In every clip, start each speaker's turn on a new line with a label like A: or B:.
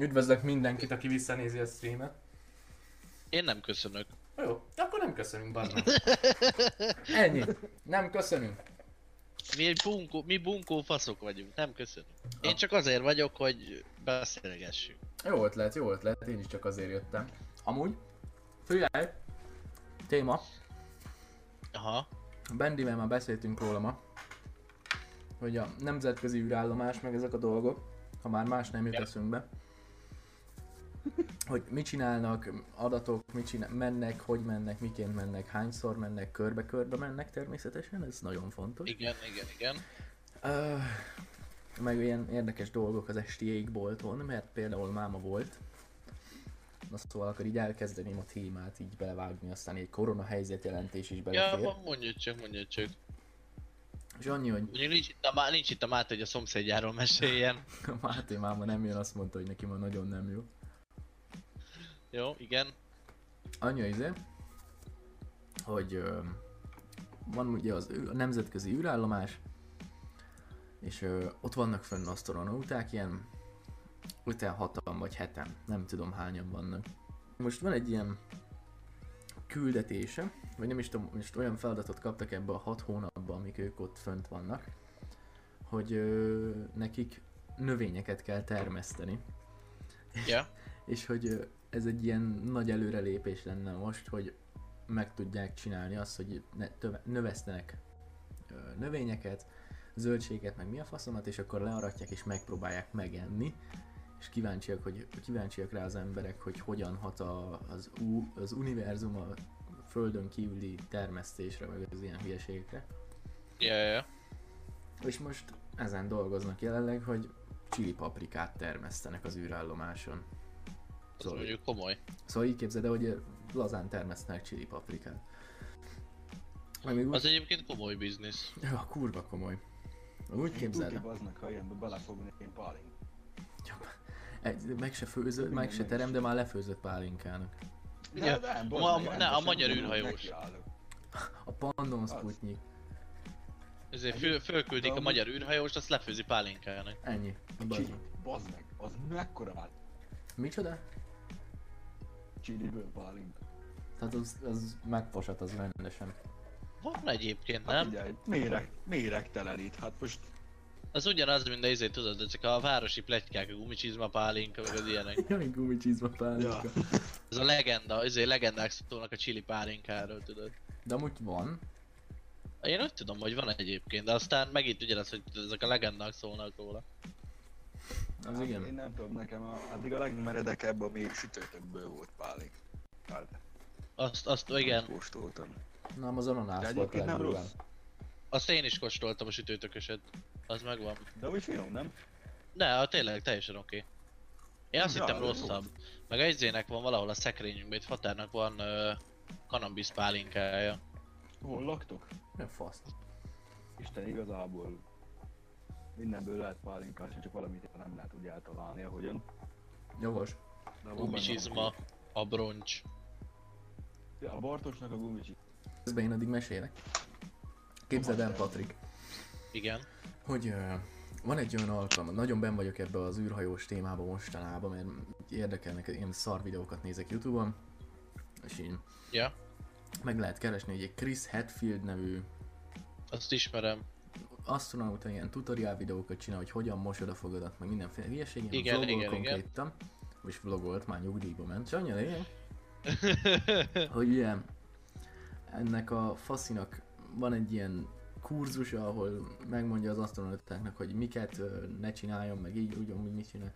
A: Üdvözlök mindenkit, aki visszanézi a streamet.
B: Én nem köszönök.
A: Jó, akkor nem köszönünk, bazd Ennyi. Nem köszönünk.
B: Mi bunkó, mi bunkó faszok vagyunk, nem köszönünk. Én csak azért vagyok, hogy beszélgessünk.
A: Jó ötlet, jó ötlet, én is csak azért jöttem. Amúgy, figyelj, téma,
B: Aha.
A: Bendivel már beszéltünk róla ma, hogy a nemzetközi űrállomás, meg ezek a dolgok, ha már más nem jut
B: Ja.
A: eszünkbe, hogy mit csinálnak, adatok, mit csinál, mennek, hogy mennek, miként mennek, hányszor mennek, körbe-körbe mennek természetesen, ez nagyon fontos.
B: Igen, igen, igen.
A: Uh, meg ilyen érdekes dolgok az esti égbolton, mert például máma volt. Na szóval akkor így elkezdeném a témát így belevágni, aztán egy korona helyzetjelentés is
B: Ja,
A: belefér.
B: ma- mondja csak, mondja csak.
A: És annyi, hogy
B: Mondjuk nincs itt a, nincs itt a Máté, hogy a szomszédjáról meséljen.
A: a Máté máma nem jön, azt mondta, hogy neki ma nagyon nem jó.
B: Jó, igen.
A: Annyi izé, hogy ö, van ugye az a nemzetközi űrállomás, és ö, ott vannak fönn asztronauták, ilyen utána hatan vagy heten, nem tudom hányan vannak. Most van egy ilyen küldetése, vagy nem is tudom, most olyan feladatot kaptak ebbe a hat hónapban, amik ők ott fönt vannak, hogy ö, nekik növényeket kell termeszteni.
B: Ja.
A: És hogy ez egy ilyen nagy előrelépés lenne most, hogy meg tudják csinálni azt, hogy ne, töve, növesztenek növényeket, zöldséget, meg mi a faszomat, és akkor learatják és megpróbálják megenni, és kíváncsiak, hogy, kíváncsiak rá az emberek, hogy hogyan hat a, az, u, az univerzum a földön kívüli termesztésre, meg az ilyen hülyeségekre.
B: Ja, ja.
A: És most ezen dolgoznak jelenleg, hogy chili paprikát termesztenek az űrállomáson.
B: Az
A: Szóval-
B: mondjuk komoly.
A: Szóval így képzeld el, hogy lazán termesztenek chili paprikát. Ami úgy...
B: Az egyébként komoly biznisz.
A: Ja, kurva komoly. Úgy képzeld el.
C: Baznak, ha ilyenbe belefogni én pálink.
A: Egy, meg se főzött, meg
C: Minden
A: se
C: meg
A: terem,
C: is.
A: de már lefőzött pálinkának.
B: Ja,
C: nem,
B: a-
C: bazd meg,
B: ne, a magyar űrhajós.
A: A Pandon
C: Az.
A: Sputnik.
B: Ezért föl, fölküldik a magyar űrhajóst, azt lefőzi pálinkának.
A: Ennyi. Bazd
C: Csili,
A: meg.
C: bazd meg, az mekkora áll?
A: Micsoda?
C: Csiliből pálink.
A: Tehát az, az megposat az rendesen.
B: Van egyébként,
C: Hát
B: nem?
C: figyelj, méreg, méregtelenít, hát most
B: Az ugyanaz, mint a izé, tudod, ezek a városi pletykák, a gumicsizma pálinka, meg az ilyenek.
A: Jaj, gumicsizma pálinka.
C: Ja.
B: Ez a legenda, izé legendák szólnak a chili pálinkáról, tudod.
A: De amúgy van.
B: Én úgy tudom, hogy van egyébként, de aztán megint ugyanaz, hogy ezek a legendák szólnak róla.
A: Az
C: Hát
A: igen.
C: Én nem tudom, nekem a, addig a legmeredekebb, ami sütőtökből volt pálink. Hát,
B: Azt, azt igen,
C: kóstoltam.
A: Na, az ananász
C: De
A: volt
C: nem rossz.
B: azt én is kóstoltam a sütőtököset. Az megvan.
C: De úgy finom, nem?
B: Ne, a tényleg teljesen oké. Én azt
C: Ja,
B: hittem
C: de jó.
B: rosszabb. Meg a izének van valahol a szekrényünkben, itt Fatárnak van uh, kanabis pálinkája.
C: Hol laktok?
A: Mi a fasz?
C: Isten igazából mindenből lehet pálinkás, csak valamit nem lehet úgy eltalálni, ahogyan.
A: Jogos.
B: Gumicsizma, a broncs.
C: Ja, a Bartosnak a gumicsi.
A: Közben én addig mesélek. Képzeld el, Patrik,
B: Igen.
A: hogy ö, van egy olyan alkalom, nagyon ben vagyok ebbe az űrhajós témába mostanában, mert érdekelnek, ilyen szar videókat nézek Youtube-on, és én
B: Ja,
A: meg lehet keresni, hogy egy Chris Hadfield nevű
B: azt ismerem.
A: Astronauta ilyen tutorial videókat csinál, hogy hogyan mosod a fogadat, meg mindenféle hülyeség, ilyen
B: Igen,
A: vlogol
B: igen, igen.
A: konkrétan, és vlogolt, már nyugdíjba ment, és annyi lényeg, hogy ugye ennek a faszinak van egy ilyen kurzusa, ahol megmondja az asztronautáknak, hogy miket ne csináljon, meg így, úgy, úgy mit csinál.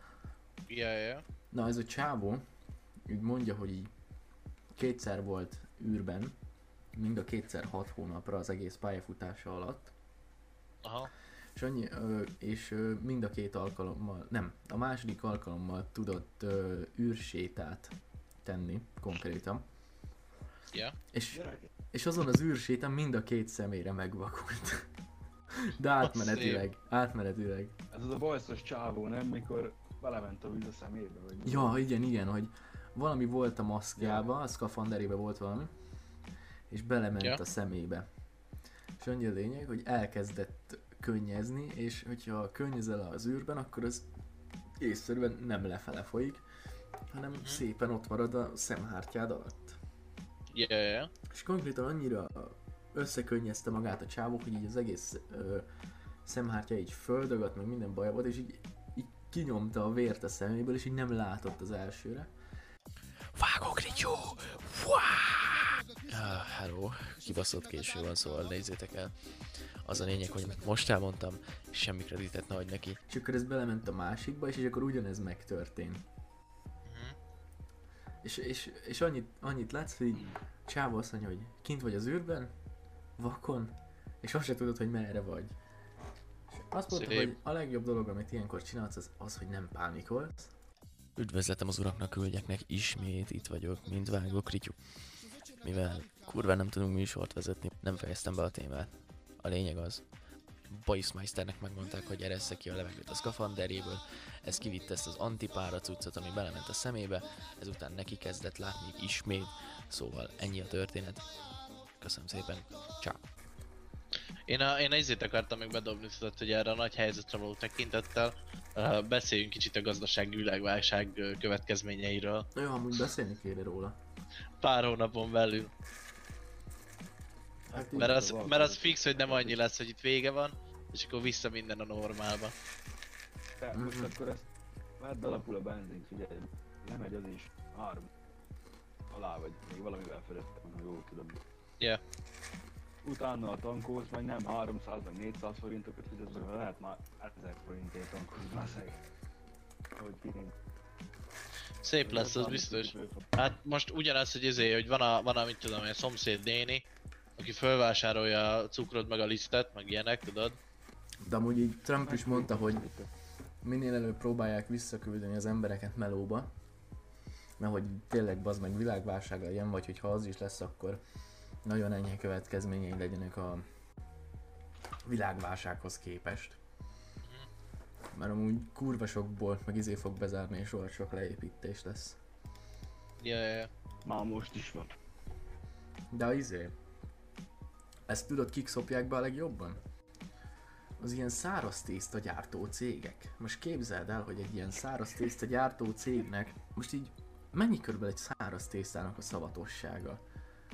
B: Ja, ja.
A: Na ez a csávó, úgy mondja, hogy így kétszer volt űrben, mind a kétszer hat hónapra az egész pályafutása alatt,
B: Aha.
A: és, annyi, és mind a két alkalommal, nem, a második alkalommal tudott űrsétát tenni konkrétan,
B: Ja.
A: és, és azon az űrsétán mind a két szemére megvakult. De átmenetileg, átmenetileg.
C: ez az a bajszos csávó, nem? Mikor belement a víz a szemébe, vagy mi?
A: Ja, igen, igen, hogy valami volt a maszkjába, a szkafanderébe volt valami, és belement
B: Ja.
A: a szemébe. És annyi a lényeg, hogy elkezdett könnyezni, és hogyha könnyezel az űrben, akkor az észszerűen nem lefele folyik, hanem
B: Mhm.
A: szépen ott marad a szemhártyád alatt.
B: Ja.
A: És konkrétan annyira összekönnyezte magát a csávó, hogy így az egész ö, szemhártya így földögött, meg minden baj volt, és így, így kinyomta a vért a szeméből, és így nem látott az elsőre.
D: Vágok, Rityó! Ah, hello, kibaszott késő van, szóval nézzétek el. Az a lényeg, hogy most elmondtam, semmi kreditet ne adj neki.
A: És akkor ez belement a másikba, és, és akkor ugyanez megtörtént.
B: Mhm.
A: És, és, és annyit, annyit látsz, hogy így csávó azt mondja, hogy kint vagy az űrben, vakon, és azt se tudod, hogy merre vagy. És azt mondta,
B: Szép.
A: hogy a legjobb dolog, amit ilyenkor csinálsz, az, az hogy nem pánikolsz.
D: Üdvözletem az uraknak, hölgyeknek, ismét itt vagyok, mint vágok, Rityu. Mivel kurva nem tudunk műsort vezetni, nem fejeztem be a témát. A lényeg az, Bajszmeisternek megmondták, hogy eressze ki a levegőt a szkafanderjéből, ez kivitte ezt az antipára cuccot, ami belement a szemébe, ezután neki kezdett látni ismét, szóval ennyi a történet. Köszönöm szépen, ciao.
B: Én a, én a izét akartam még bedobni, tudod, hogy erre a nagy helyzetre való tekintettel uh, beszéljünk kicsit a gazdasági világválság következményeiről.
A: Jó, amúgy beszélni kéne róla.
B: Pár hónapon belül.
A: Hát
B: Mert az, mert az fix, hogy nem annyi lesz, hogy itt vége van, és akkor vissza minden a normálba.
C: Te most
A: Mhm.
C: akkor ezt vedd alapul a benzin, figyelj, lemegy az is három alá vagy, még valamivel fölötte van, ha jól tudom.
B: Ja.
C: Utána a tankolsz, meg nem 300 meg 400 forintokat fizetsz, lehet már 1000 forintért tankolsz, baszeg. Ahogy pirint.
B: Szép lesz, az biztos. Hát most ugyanaz, hogy izé, hogy van a, van a mit tudom, a szomszéd néni, aki fölvásárolja a cukrot meg a lisztet, meg ilyenek, tudod?
A: De amúgy így Trump is mondta, hogy minél előbb próbálják visszaküldeni az embereket melóba, mert hogy tényleg bazd meg világválság legyen, vagy hogyha az is lesz, akkor nagyon enyhe következményei legyenek a világválsághoz képest. Mert amúgy kurva sok bolt, meg izé fog bezárni, és olyan sok leépítés lesz.
B: Ja, ja, ja.
C: Már most is van.
A: De a izé, ezt tudod, kik szopják be a legjobban? Az ilyen száraz tészta gyártó cégek. Most képzeld el, hogy egy ilyen száraz tészta gyártó cégnek, most így mennyi körülbelül egy száraz tésztának a szavatossága?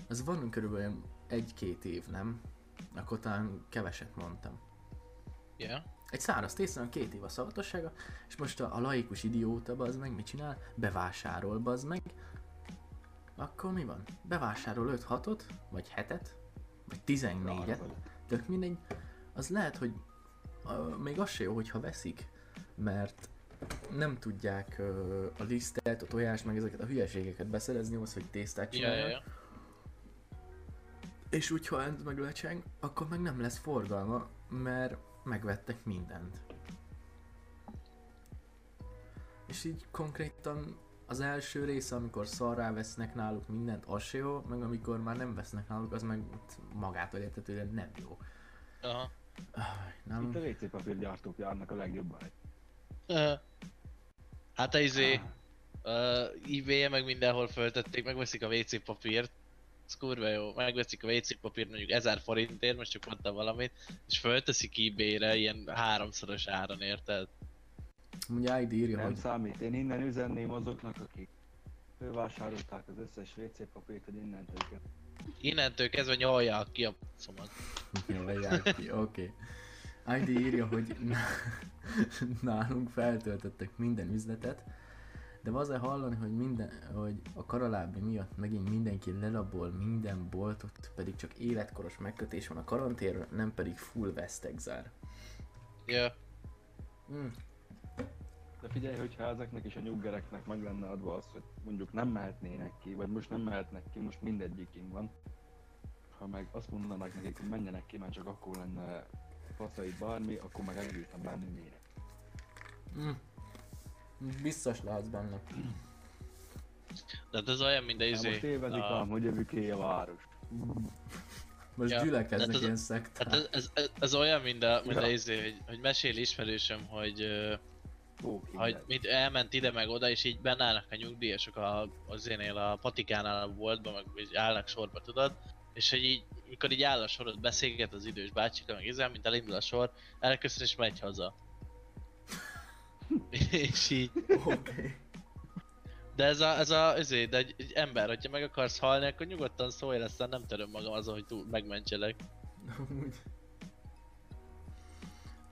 A: Ez van körülbelül egy-két év, nem? Akkor talán keveset mondtam.
B: Ja.
A: Egy száraz tésztának két év a szavatossága, és most a, a laikus idióta az meg mit csinál? Bevásárol az meg. Akkor mi van? Bevásárol 5-6-ot, vagy 7-et, vagy 14-et, tök mindegy. Az lehet, hogy uh, még az se jó, hogyha veszik, mert nem tudják uh, a lisztet, a tojást, meg ezeket a hülyeségeket beszerezni ahhoz, hogy tésztát
B: Ja,
A: csináljanak.
B: ja, ja.
A: És úgy, ez meg lecseng, akkor meg nem lesz forgalma, mert megvettek mindent. És így konkrétan az első része, amikor szarrá vesznek náluk mindent, az se jó, meg amikor már nem vesznek náluk, az meg magától értetően nem jó.
B: Aha.
A: Áj,
C: Itt
A: Nem,
C: a WC papírgyártók járnak a legjobban.
B: Hát a izé, uh, ebay meg mindenhol föltették, megveszik a WC papírt. Ez kurva jó, megveszik a WC papírt mondjuk 1000 forintért, most csak mondtam valamit, és fölteszik ebay-re ilyen háromszoros áron, érted?
A: ugye ID írja,
C: Nem
A: hogy
C: számít, én innen üzenném azoknak, akik fölvásárolták az összes WC papírt, hogy innentől kell.
B: Innentől kezdve nyalják ki a szomat.
A: Jó, legyen ki, oké. ID írja, hogy nálunk feltöltöttek minden üzletet, de az hallani, hogy, minden, hogy a karalábbi miatt megint mindenki lelabol minden boltot, pedig csak életkoros megkötés van a karanténra, nem pedig full vesztek zár.
B: Ja,
A: Mm.
C: De figyelj, hogyha ezeknek és a nyuggereknek meg lenne adva az, hogy mondjuk nem mehetnének ki, vagy most nem mehetnek ki, most mindegyikünk van. Ha meg azt mondanak nekik, hogy menjenek ki, mert csak akkor lenne faszai bármi, akkor meg egészen bennünnének.
A: Mm. Biztos lehetsz benne.
B: de hát ez olyan, mint a
C: Hát
B: izé.
C: most évezik
B: a-
C: hogy jövök a város.
A: Most
B: Ja,
A: gyülekeznek
B: tehát ez-
A: ilyen szekták.
B: Hát ez, ez, ez, ez olyan, mint a, mint a izé, hogy, hogy mesél ismerősöm, hogy,
C: Ó,
B: hogy mit elment ide meg oda, és így bennállnak a nyugdíjasok a, az énél a patikánál a boltba, meg így állnak sorba, tudod? És hogy így, mikor így áll a sorod, beszélget az idős bácsika, meg izé, mint elindul a sor, elköszön és megy haza. És így.
A: Okay.
B: De ez a, ez a, ezért, de egy, egy ember, hogyha meg akarsz halni, akkor nyugodtan szólj, aztán nem töröm magam azon, hogy túl megmentselek.
A: Amúgy.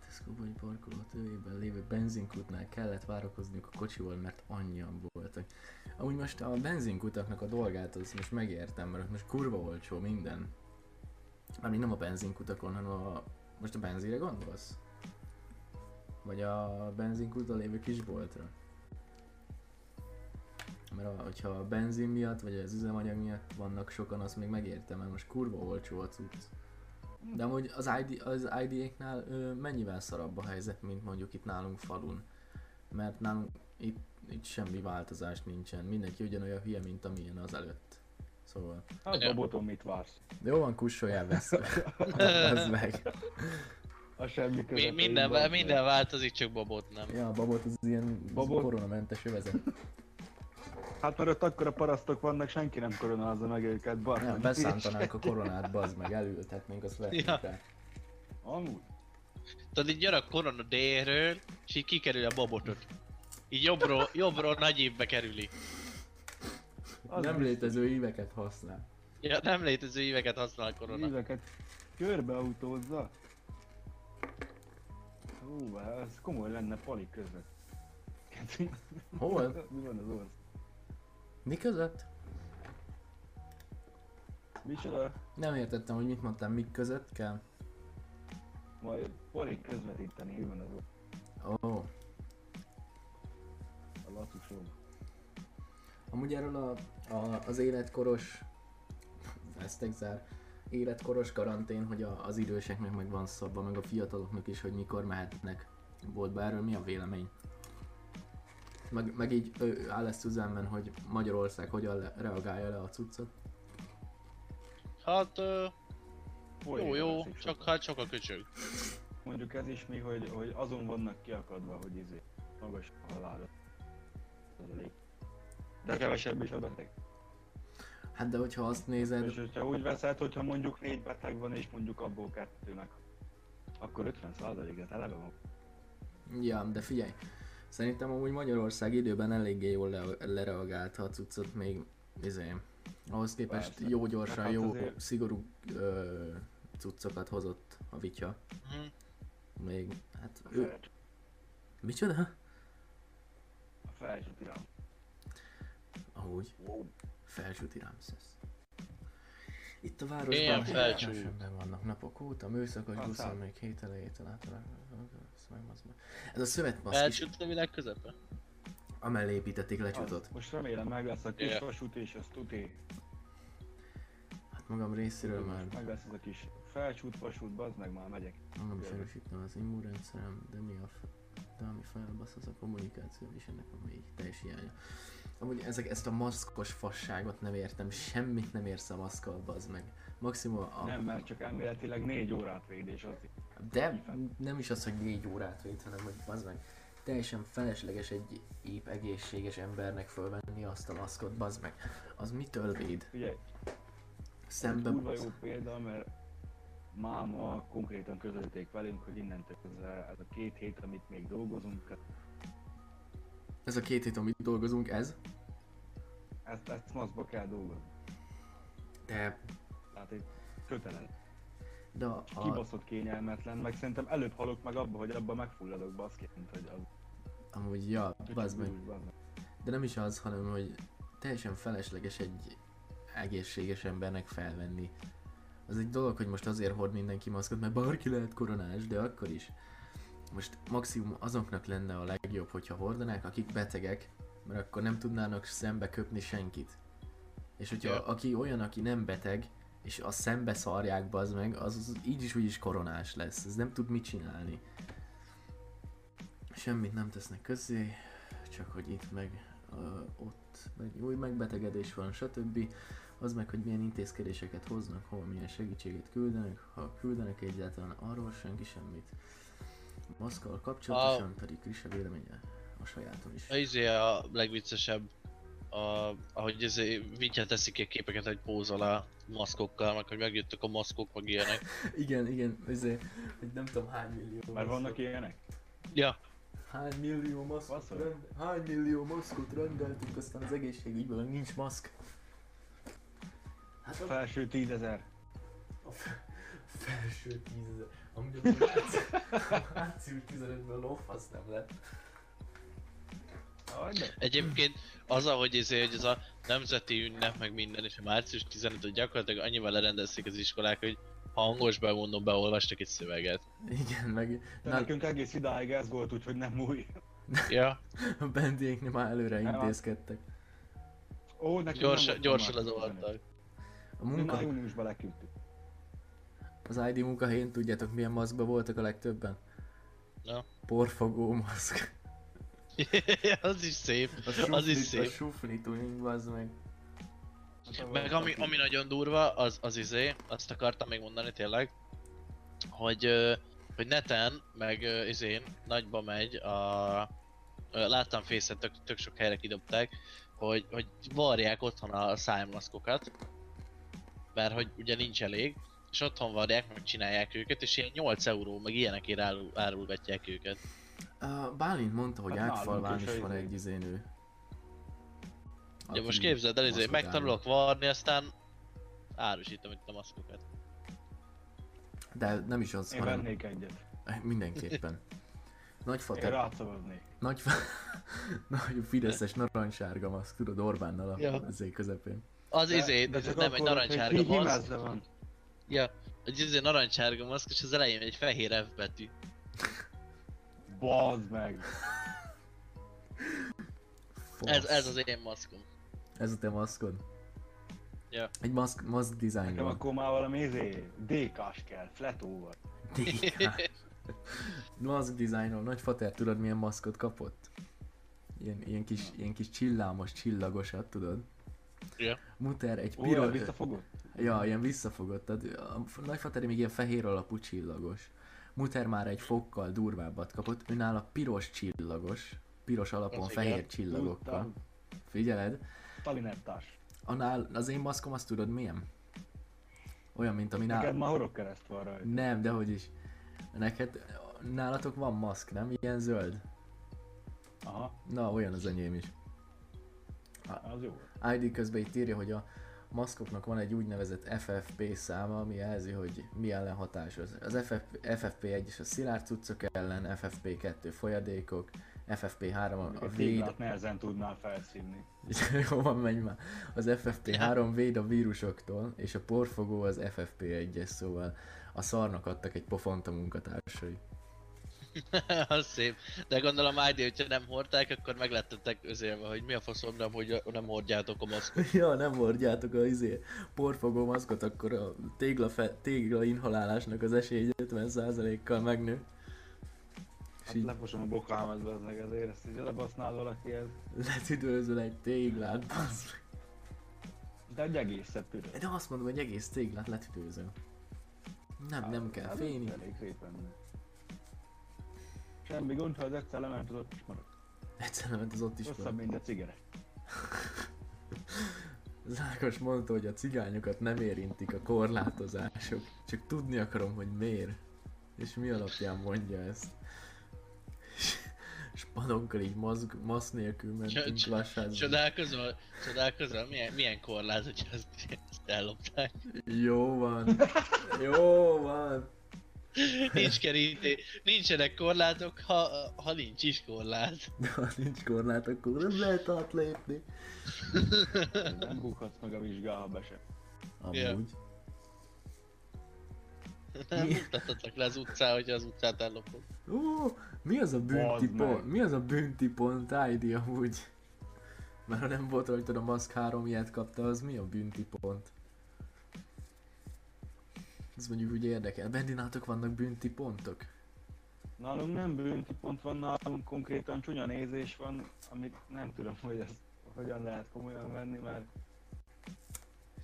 A: Tesco-bai parkoló tövében lévő benzinkútnál kellett várakozniuk a kocsival, mert annyian voltak. Amúgy most a benzinkutaknak a dolgát az most megértem, mert most kurva olcsó minden. Ami nem a benzinkutakon, hanem a... Most a benzire gondolsz? Vagy a benzinkuton lévő kisboltra? Mert a, hogyha a benzin miatt, vagy az üzemanyag miatt vannak sokan, azt még megértem, mert most kurva olcsó a cucc. De amúgy az, ID, az ID-éknál ö, mennyivel szarabb a helyzet, mint mondjuk itt nálunk falun? Mert nálunk itt, itt semmi változás nincsen, mindenki ugyanolyan hülye, mint amilyen az előtt. Szóval,
C: Hát a boton mit vársz?
A: de jó van, kussoljál vesz. Ez meg.
C: A semmi
B: Mi,
C: közepén
B: minden,
C: van,
B: minden változik, csak babot nem.
A: Ja, a babot az ilyen
C: Babot?
A: koronamentes övezet.
C: Hát mert ott akkora parasztok vannak, senki nem koronázza meg őket, bar.
A: Ja, beszántanánk a koronát, bazd meg, elültetnénk, azt vetnénk
B: Ja.
A: rá.
C: Amúgy.
B: Tudod, így jön a korona délről, és így kikerül a babotot. Így jobbról, jobbról nagy évbe kerüli.
C: Az
A: Nem létező éveket használ.
B: Ja, nem létező éveket használ a korona.
C: Éveket körbeautózza. Hú, ez komoly lenne palik között.
A: Hol?
C: Mi van az orsz?
A: Mi között?
C: Micsoda?
A: Nem értettem, hogy mit mondtam, mik között kell.
C: Majd palik közvetíteni, mi van az orsz?
A: Ó, oh.
C: A lacusom.
A: amúgy erről a, a, az életkoros, vesztegzár, életkoros karantén, hogy a, az időseknek meg van szabva, meg a fiataloknak is, hogy mikor mehetnek boltba. Erről mi a vélemény? Meg, meg így ő, áll ezt üzemben, hogy Magyarország hogyan le, reagálja le a cuccot.
B: Hát, ö,
C: Poénra
B: jó, jó, csak
C: sokan.
B: hát sok a köcsög.
C: Mondjuk ez is mi, hogy, hogy azon vannak kiakadva, hogy izé, magas a halála. De kevesebb is a beteg.
A: Hát de hogyha azt nézed,
C: És hogyha úgy veszed, hogyha mondjuk négy beteg van, és mondjuk abból kettőnek, akkor 50 százaléket eleve van.
A: Ja, de figyelj, szerintem amúgy Magyarország időben eléggé jól le, lereagálta a cuccot még, izé, ahhoz képest
C: Persze.
A: jó gyorsan,
C: Hát
A: jó
C: azért-
A: szigorú ö, cuccokat hozott a vitya.
B: Hm.
A: Még, hát
C: A,
A: ő, micsoda?
C: a felső.
A: Ahogy, felsőti Ramszesz. Itt a
B: Ilyen
A: városban
B: felcsú.
A: kevesebben vannak napok óta, műszakos
C: Aztán.
A: buszon még hét elejétől általában. Ez a szövetmaszk is,
B: Elcsült a világ közepe?
A: amellé építették
C: Az,
A: lecsutott.
C: most remélem meg lesz a kis
B: Ja.
C: vasút és az tuti.
A: Hát magam részéről már
C: meg lesz ez a kis felcsút vasút, bazd meg már megyek.
A: Magam is erősítem az immunrendszerem, de mi a f- de ami felbasz az a kommunikáció, és ennek van még teljes hiánya. Amúgy ezek, ezt a maszkos fasságot nem értem, semmit nem érsz a maszkkal, bazd meg. Maximum a...
C: Nem, mert csak elméletileg négy órát véd, és az
A: De nem is az, hogy négy órát véd, hanem hogy bazd meg. Teljesen felesleges egy épp egészséges embernek fölvenni azt a maszkot, bazd meg. Az mitől véd?
C: Figyelj,
A: Szembe...
C: kurva jó példa, mert máma konkrétan közölték velünk, hogy innentől kezdve ez a két hét, amit még dolgozunk,
A: Ez a két hét, amit dolgozunk, ez?
C: ezt, ezt maszkba kell dolgozni.
A: De...
C: Tehát egy kötelez.
A: De a,
C: Kibaszott kényelmetlen, meg szerintem előbb halok meg abba, hogy abba megfulladok baszki, mint hogy az.
A: amúgy, ja, bazd meg. De nem is az, hanem hogy teljesen felesleges egy egészséges embernek felvenni. Az egy dolog, hogy most azért hord mindenki maszkot, mert bárki lehet koronás, de akkor is. Most maximum azoknak lenne a legjobb, hogyha hordanák, akik betegek, mert akkor nem tudnának szembe köpni senkit. És hogyha
B: Ja.
A: aki olyan, aki nem beteg, és a szembe szarják bazd meg, az, az így is úgy is koronás lesz. Ez nem tud mit csinálni. Semmit nem tesznek közzé, csak hogy itt meg ö, ott meg új megbetegedés van, stb. Az meg, hogy milyen intézkedéseket hoznak, hol milyen segítséget küldenek, ha küldenek egyáltalán, arról senki semmit. Maszkkal kapcsolatosan pedig Krisa véleménye a sajátom is.
B: A izé a legviccesebb, a, ahogy izé Vitya teszik ki a képeket, hogy pózol a maszkokkal, meg hogy megjöttek a maszkok, meg ilyenek.
A: Igen, igen, ezért, hogy nem tudom hány millió.
C: Mert
A: maszk-
C: vannak ilyenek?
B: Ja,
A: Hány millió maszkot, rend... Hány millió maszkot rendeltünk, aztán az egészségügyben nincs maszk. Hát a,
C: Felső tízezer.
A: a fe- felső tízezer. Amúgy március- március 15-ben lófasz nem lett.
B: Egyébként az, ahogy, izé, hogy ez a nemzeti ünnep, meg minden, és a március 15 hogy gyakorlatilag annyival lerendezték az iskolák, hogy hangos bemondom, beolvastak egy szöveget.
A: Igen, meg
C: De
A: na,
C: nekünk egész idáig ez volt, úgyhogy nem új.
B: Ja,
A: a bendiéknél már előre
C: Nem,
A: intézkedtek.
C: Ó, nekünk
B: gyors, gyorsan
C: március
B: az
C: 15.
B: voltak.
A: A
C: Mi
A: munka,
C: már júniusban leküldtük.
A: Az ID munkahelyén tudjátok milyen maszkba voltak a legtöbben?
B: Na.
A: Porfogó maszk.
B: az is szép.
A: A
B: Az is
A: sufli, a
B: szép.
A: sufli tuning, bazd meg.
C: Hát
B: Meg ami, ami nagyon durva, az, az izé, azt akartam még mondani tényleg, hogy, hogy neten, meg izén, nagyba megy a... Láttam face tök, tök sok helyre kidobták, hogy, hogy varják otthon a szájmaszkokat, mert hogy ugye nincs elég, és otthon varják, meg csinálják őket, és ilyen 8 euró, meg ilyenekért árul, árulgatják őket.
A: Uh, Bálint mondta, hogy
C: Hát
A: Ágfalván
C: nálunk
A: is van
C: egy-
A: izénő.
B: Ugye most képzeld el, izé, megtanulok varni, aztán árusítom itt a maszkokat.
A: De nem is az,
C: Én
A: hanem
C: vennék egyet.
A: mindenképpen. Nagy
C: Én
A: fater,
C: rátszavaznék.
A: nagy, nagy fideszes narancssárga maszk, tudod, Orbánnal a
B: Ja.
A: ezé közepén.
B: Az
C: De-
B: izé,
C: de csak
B: nem egy narancsárga maszk,
C: van.
B: Ja, egy izé narancsárga maszk, és az elején egy fehér F betű.
C: Bazd meg!
B: Ez,
A: Fasz.
B: ez az én maszkom.
A: Ez a te maszkod?
B: Ja.
A: Egy maszk, maszk design
C: Nekem akkor már valami izé, DK-s kell, fletóval.
A: DK. Maszk designon. Nagy fater, tudod milyen maszkot kapott? Ilyen, ilyen, kis, ilyen kis csillámos, csillagosat, tudod?
B: Ja.
A: Muter egy piros...
C: ez visszafogott?
A: Ja, ilyen visszafogott. Tehát a nagyfateri még ilyen fehér alapú csillagos. Muter már egy fokkal durvábbat kapott, ő nála piros csillagos, piros alapon
B: Az
A: fehér
B: igen.
A: csillagokkal.
C: Tudtam.
A: Figyeled?
C: Talinettás.
A: Annál, az én maszkom azt tudod milyen? Olyan, mint ami
C: Neked
A: nál...
C: már horogkereszt van rajta.
A: Nem, de hogy is. Neked, nálatok van maszk, nem? Ilyen zöld?
C: Aha,
A: Na, olyan az enyém is.
C: az jó.
A: ID közben itt írja, hogy a maszkoknak van egy úgynevezett FFP száma, ami jelzi, hogy mi ellen hatásos. Az FF, FFP1 a szilárd cuccok ellen, FFP2 folyadékok, FFP3 a, a véd,
C: nehezen tudnál felszívni.
A: jó van, menj már. Az FFP3 véd a vírusoktól, és a porfogó az FFP1-es, szóval a szarnak adtak egy pofont a munkatársai.
B: az szép. De gondolom ID, hogyha nem hordták, akkor meglettetek özélve, hogy mi a faszom nem, hogy nem hordjátok a maszkot.
A: ja, nem hordjátok a izé, porfogó maszkot, akkor a tégla, fe, tégla inhalálásnak az esély 50%-kal megnő.
C: Hát
A: így
C: lefosom a bokámat, az meg ezért ezt így lebasznád valaki ez.
A: letüdőzöl egy téglát, bassz meg.
C: De egy egészet piros.
A: De azt mondom, hogy egész téglát letüdőzöl. Nem, nem kell
C: Hát,
A: fényi.
C: Elég szép lenne. Semmi gond, ha az egyszer lement, az ott is marad.
A: Egyszer ment az ott is
C: Rosszabb,
A: van.
C: mint a cigere.
A: Zákos mondta, hogy a cigányokat nem érintik a korlátozások. Csak tudni akarom, hogy miért. És mi alapján mondja ezt. És padonkkal így maszk, maszk nélkül mentünk
B: Cs-. Csodálkozol, csodálkozol, milyen, milyen korlát, hogy ezt, ezt ellopták.
A: Jó van. Jó van.
B: Nincs keríté, nincsenek korlátok, ha, ha nincs is korlát.
A: De ha nincs korlát, akkor nem lehet átlépni.
C: Nem bukhatsz meg a vizsgál, ha be se.
A: Amúgy.
B: Nem
A: Mi?
B: mutathatlak le az utcán, hogyha az utcát ellopod.
A: Ó, mi az a
C: meg.
A: pont? Mi az a bünti pont ID amúgy? Mert ha nem volt rajtad a maszk három ilyet kapta, az mi a bünti pont? Ez mondjuk úgy érdekel. Bendinátok vannak bünti pontok?
C: Nálunk nem bünti pont van, nálunk konkrétan csúnya nézés van, amit nem tudom, hogy ezt hogyan lehet komolyan venni, mert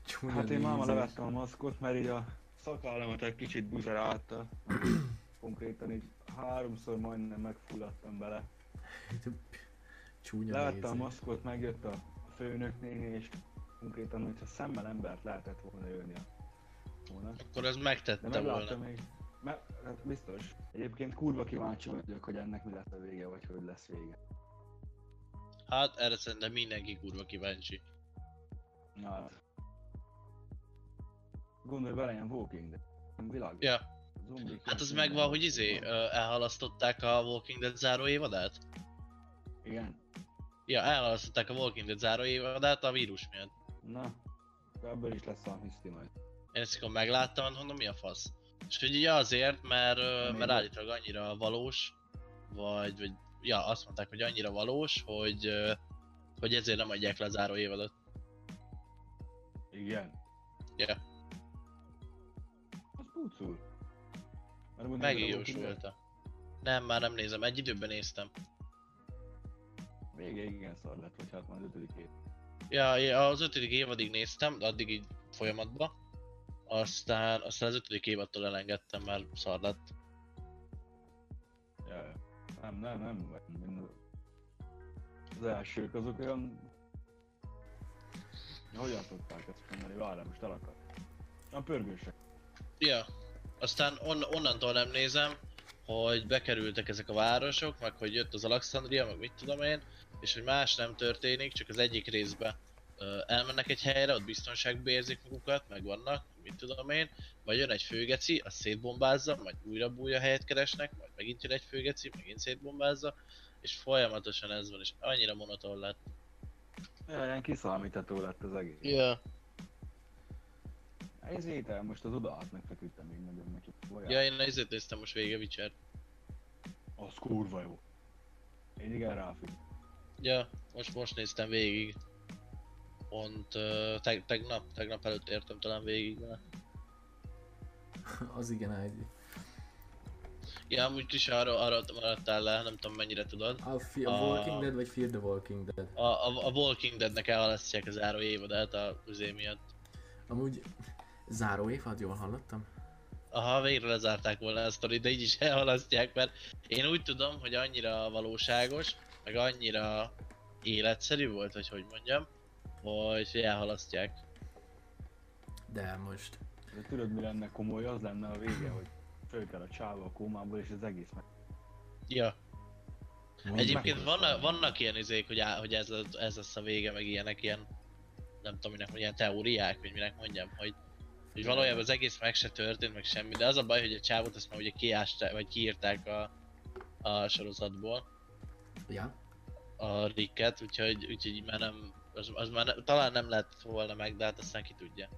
A: Csúnya
C: hát én
A: nézés.
C: levettem a maszkot, mert így a szakállamat egy kicsit buzerálta. Konkrétan így háromszor majdnem megfulladtam bele.
A: Csúnya
C: Levettem a
A: nézés.
C: maszkot, megjött a főnök néni, és konkrétan, mintha szemmel embert lehetett volna ölni volna.
B: Akkor
C: De
B: megtette volna.
C: meglátta még, Mert hát biztos. Egyébként kurva kíváncsi vagyok, hogy ennek mi lesz a vége, vagy hogy lesz vége.
B: Hát erre szerintem mindenki kurva kíváncsi.
C: Na hát. Gondolj bele, ilyen Walking Dead. Világ.
B: Ja.
C: Zombik,
B: Hát az megvan, hogy izé, elhalasztották a Walking Dead záró évadát?
C: Igen.
B: Ja, elhalasztották a Walking Dead záró évadát a vírus miatt.
C: Na. Ebből is lesz a hiszti majd.
B: Én ezt akkor megláttam, mondom mi a fasz. És hogy ugye azért, mert, mert állítólag annyira valós, vagy, vagy ja, azt mondták, hogy annyira valós, hogy, hogy ezért nem adják le a záró évadot.
C: Igen.
B: Ja,
C: Az pucul.
B: Megjósolta. Nem, már nem nézem, egy időben néztem.
C: Vége igen szar lett, vagy hát már az ötödik év.
B: Ja, ja, az ötödik évadig néztem, de addig így folyamatban. Aztán, aztán az ötödik évadtól elengedtem, mert szar lett.
C: Ja. Nem, nem, nem. Az elsők azok olyan... Hogyan szokták ezt mondani? Várjál, most elakad. A pörgősek.
B: Ja, aztán on, onnantól nem nézem, hogy bekerültek ezek a városok, meg hogy jött az Alexandria, meg mit tudom én, és hogy más nem történik, csak az egyik részbe elmennek egy helyre, ott biztonságba érzik magukat, meg vannak, mit tudom én, majd jön egy főgeci, azt szétbombázza, majd újra bújja helyet keresnek, majd megint jön egy főgeci, megint szétbombázza, és folyamatosan ez van, és annyira monoton lett.
C: Ja, ilyen kiszámítható lett az egész.
B: Ja.
C: Ez étel, most az oda át megfeküdtem még nagyon neki. Olyan.
B: Ja, én ezért néztem most végig a Witcher.
C: Az kurva jó. Én igen ráfügg.
B: Ja, most, most néztem végig. Pont teg, tegnap, tegnap előtt értem talán végig vele.
A: Az igen, ID.
B: Ja, amúgy kis arra, arra maradtál le, nem tudom mennyire tudod.
A: A, fi- a
B: A-
A: Walking Dead vagy Fear the Walking Dead?
B: A, a, a Walking Deadnek elhalasztják az záró évadát a üzé miatt.
A: Amúgy záró évad, jól hallottam?
B: Aha, végre lezárták volna a sztorit, de így is elhalasztják, mert én úgy tudom, hogy annyira valóságos, meg annyira életszerű volt, hogy hogy mondjam, hogy elhalasztják.
A: De most
C: De tudod mi lenne komoly? Az lenne a vége, hogy fölkel a csáva a kómából és az egész meg...
B: Ja, Egyébként
C: meg-
B: vannak, vannak ilyen izék, hogy, á, hogy ez, lesz- ez lesz a vége, meg ilyenek ilyen, nem tudom minek, ilyen teóriák, vagy minek mondjam, hogy, hogy valójában az egész meg se történt, meg semmi, de az a baj, hogy a csávot azt már ugye kiásták, vagy kiírták a, a sorozatból,
A: Ja,
B: a Ricket, úgyhogy, úgyhogy már nem, az, az már ne, talán nem lett volna meg, de hát aztán ki tudja.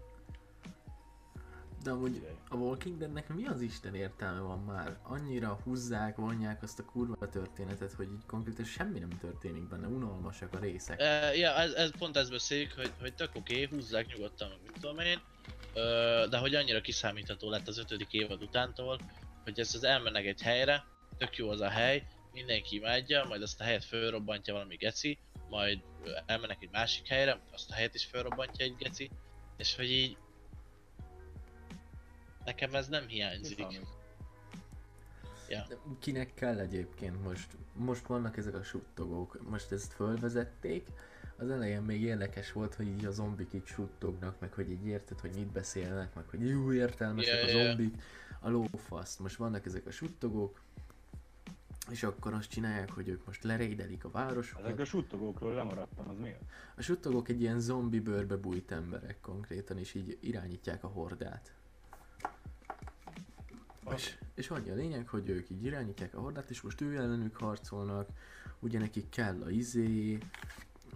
A: de amúgy a Walking Deadnek mi az Isten értelme van már? Annyira húzzák, vonják azt a kurva történetet, hogy így konkrétan semmi nem történik benne, unalmasak a részek.
B: E, ja, ez, ez, pont ezt beszéljük, hogy, hogy tök oké, okay, húzzák nyugodtan, meg mit tudom én, ö, de hogy annyira kiszámítható lett az ötödik évad utántól, hogy ez az elmennek egy helyre, tök jó az a hely, mindenki imádja, majd azt a helyet fölrobbantja valami geci, majd elmennek egy másik helyre, azt a helyet is fölrobbantja egy geci, és hogy így... Nekem ez nem hiányzik.
C: Kiszámít.
A: De kinek kell egyébként most? Most vannak ezek a suttogók, most ezt fölvezették, az elején még érdekes volt, hogy így a zombik így suttognak, meg hogy így érted, hogy mit beszélnek, meg hogy jó értelmesek
B: Ja,
A: a
B: ja, ja.
A: zombik, a lófaszt. Most vannak ezek a suttogók, és akkor azt csinálják, hogy ők most lerédelik a városokat.
C: Ezek a suttogókról lemaradtam, az miért?
A: A suttogók egy ilyen zombi bőrbe bújt emberek konkrétan, és így irányítják a hordát. És, és annyi a lényeg, hogy ők így irányítják a hordát, és most ő ellenük harcolnak, ugye nekik kell a izé,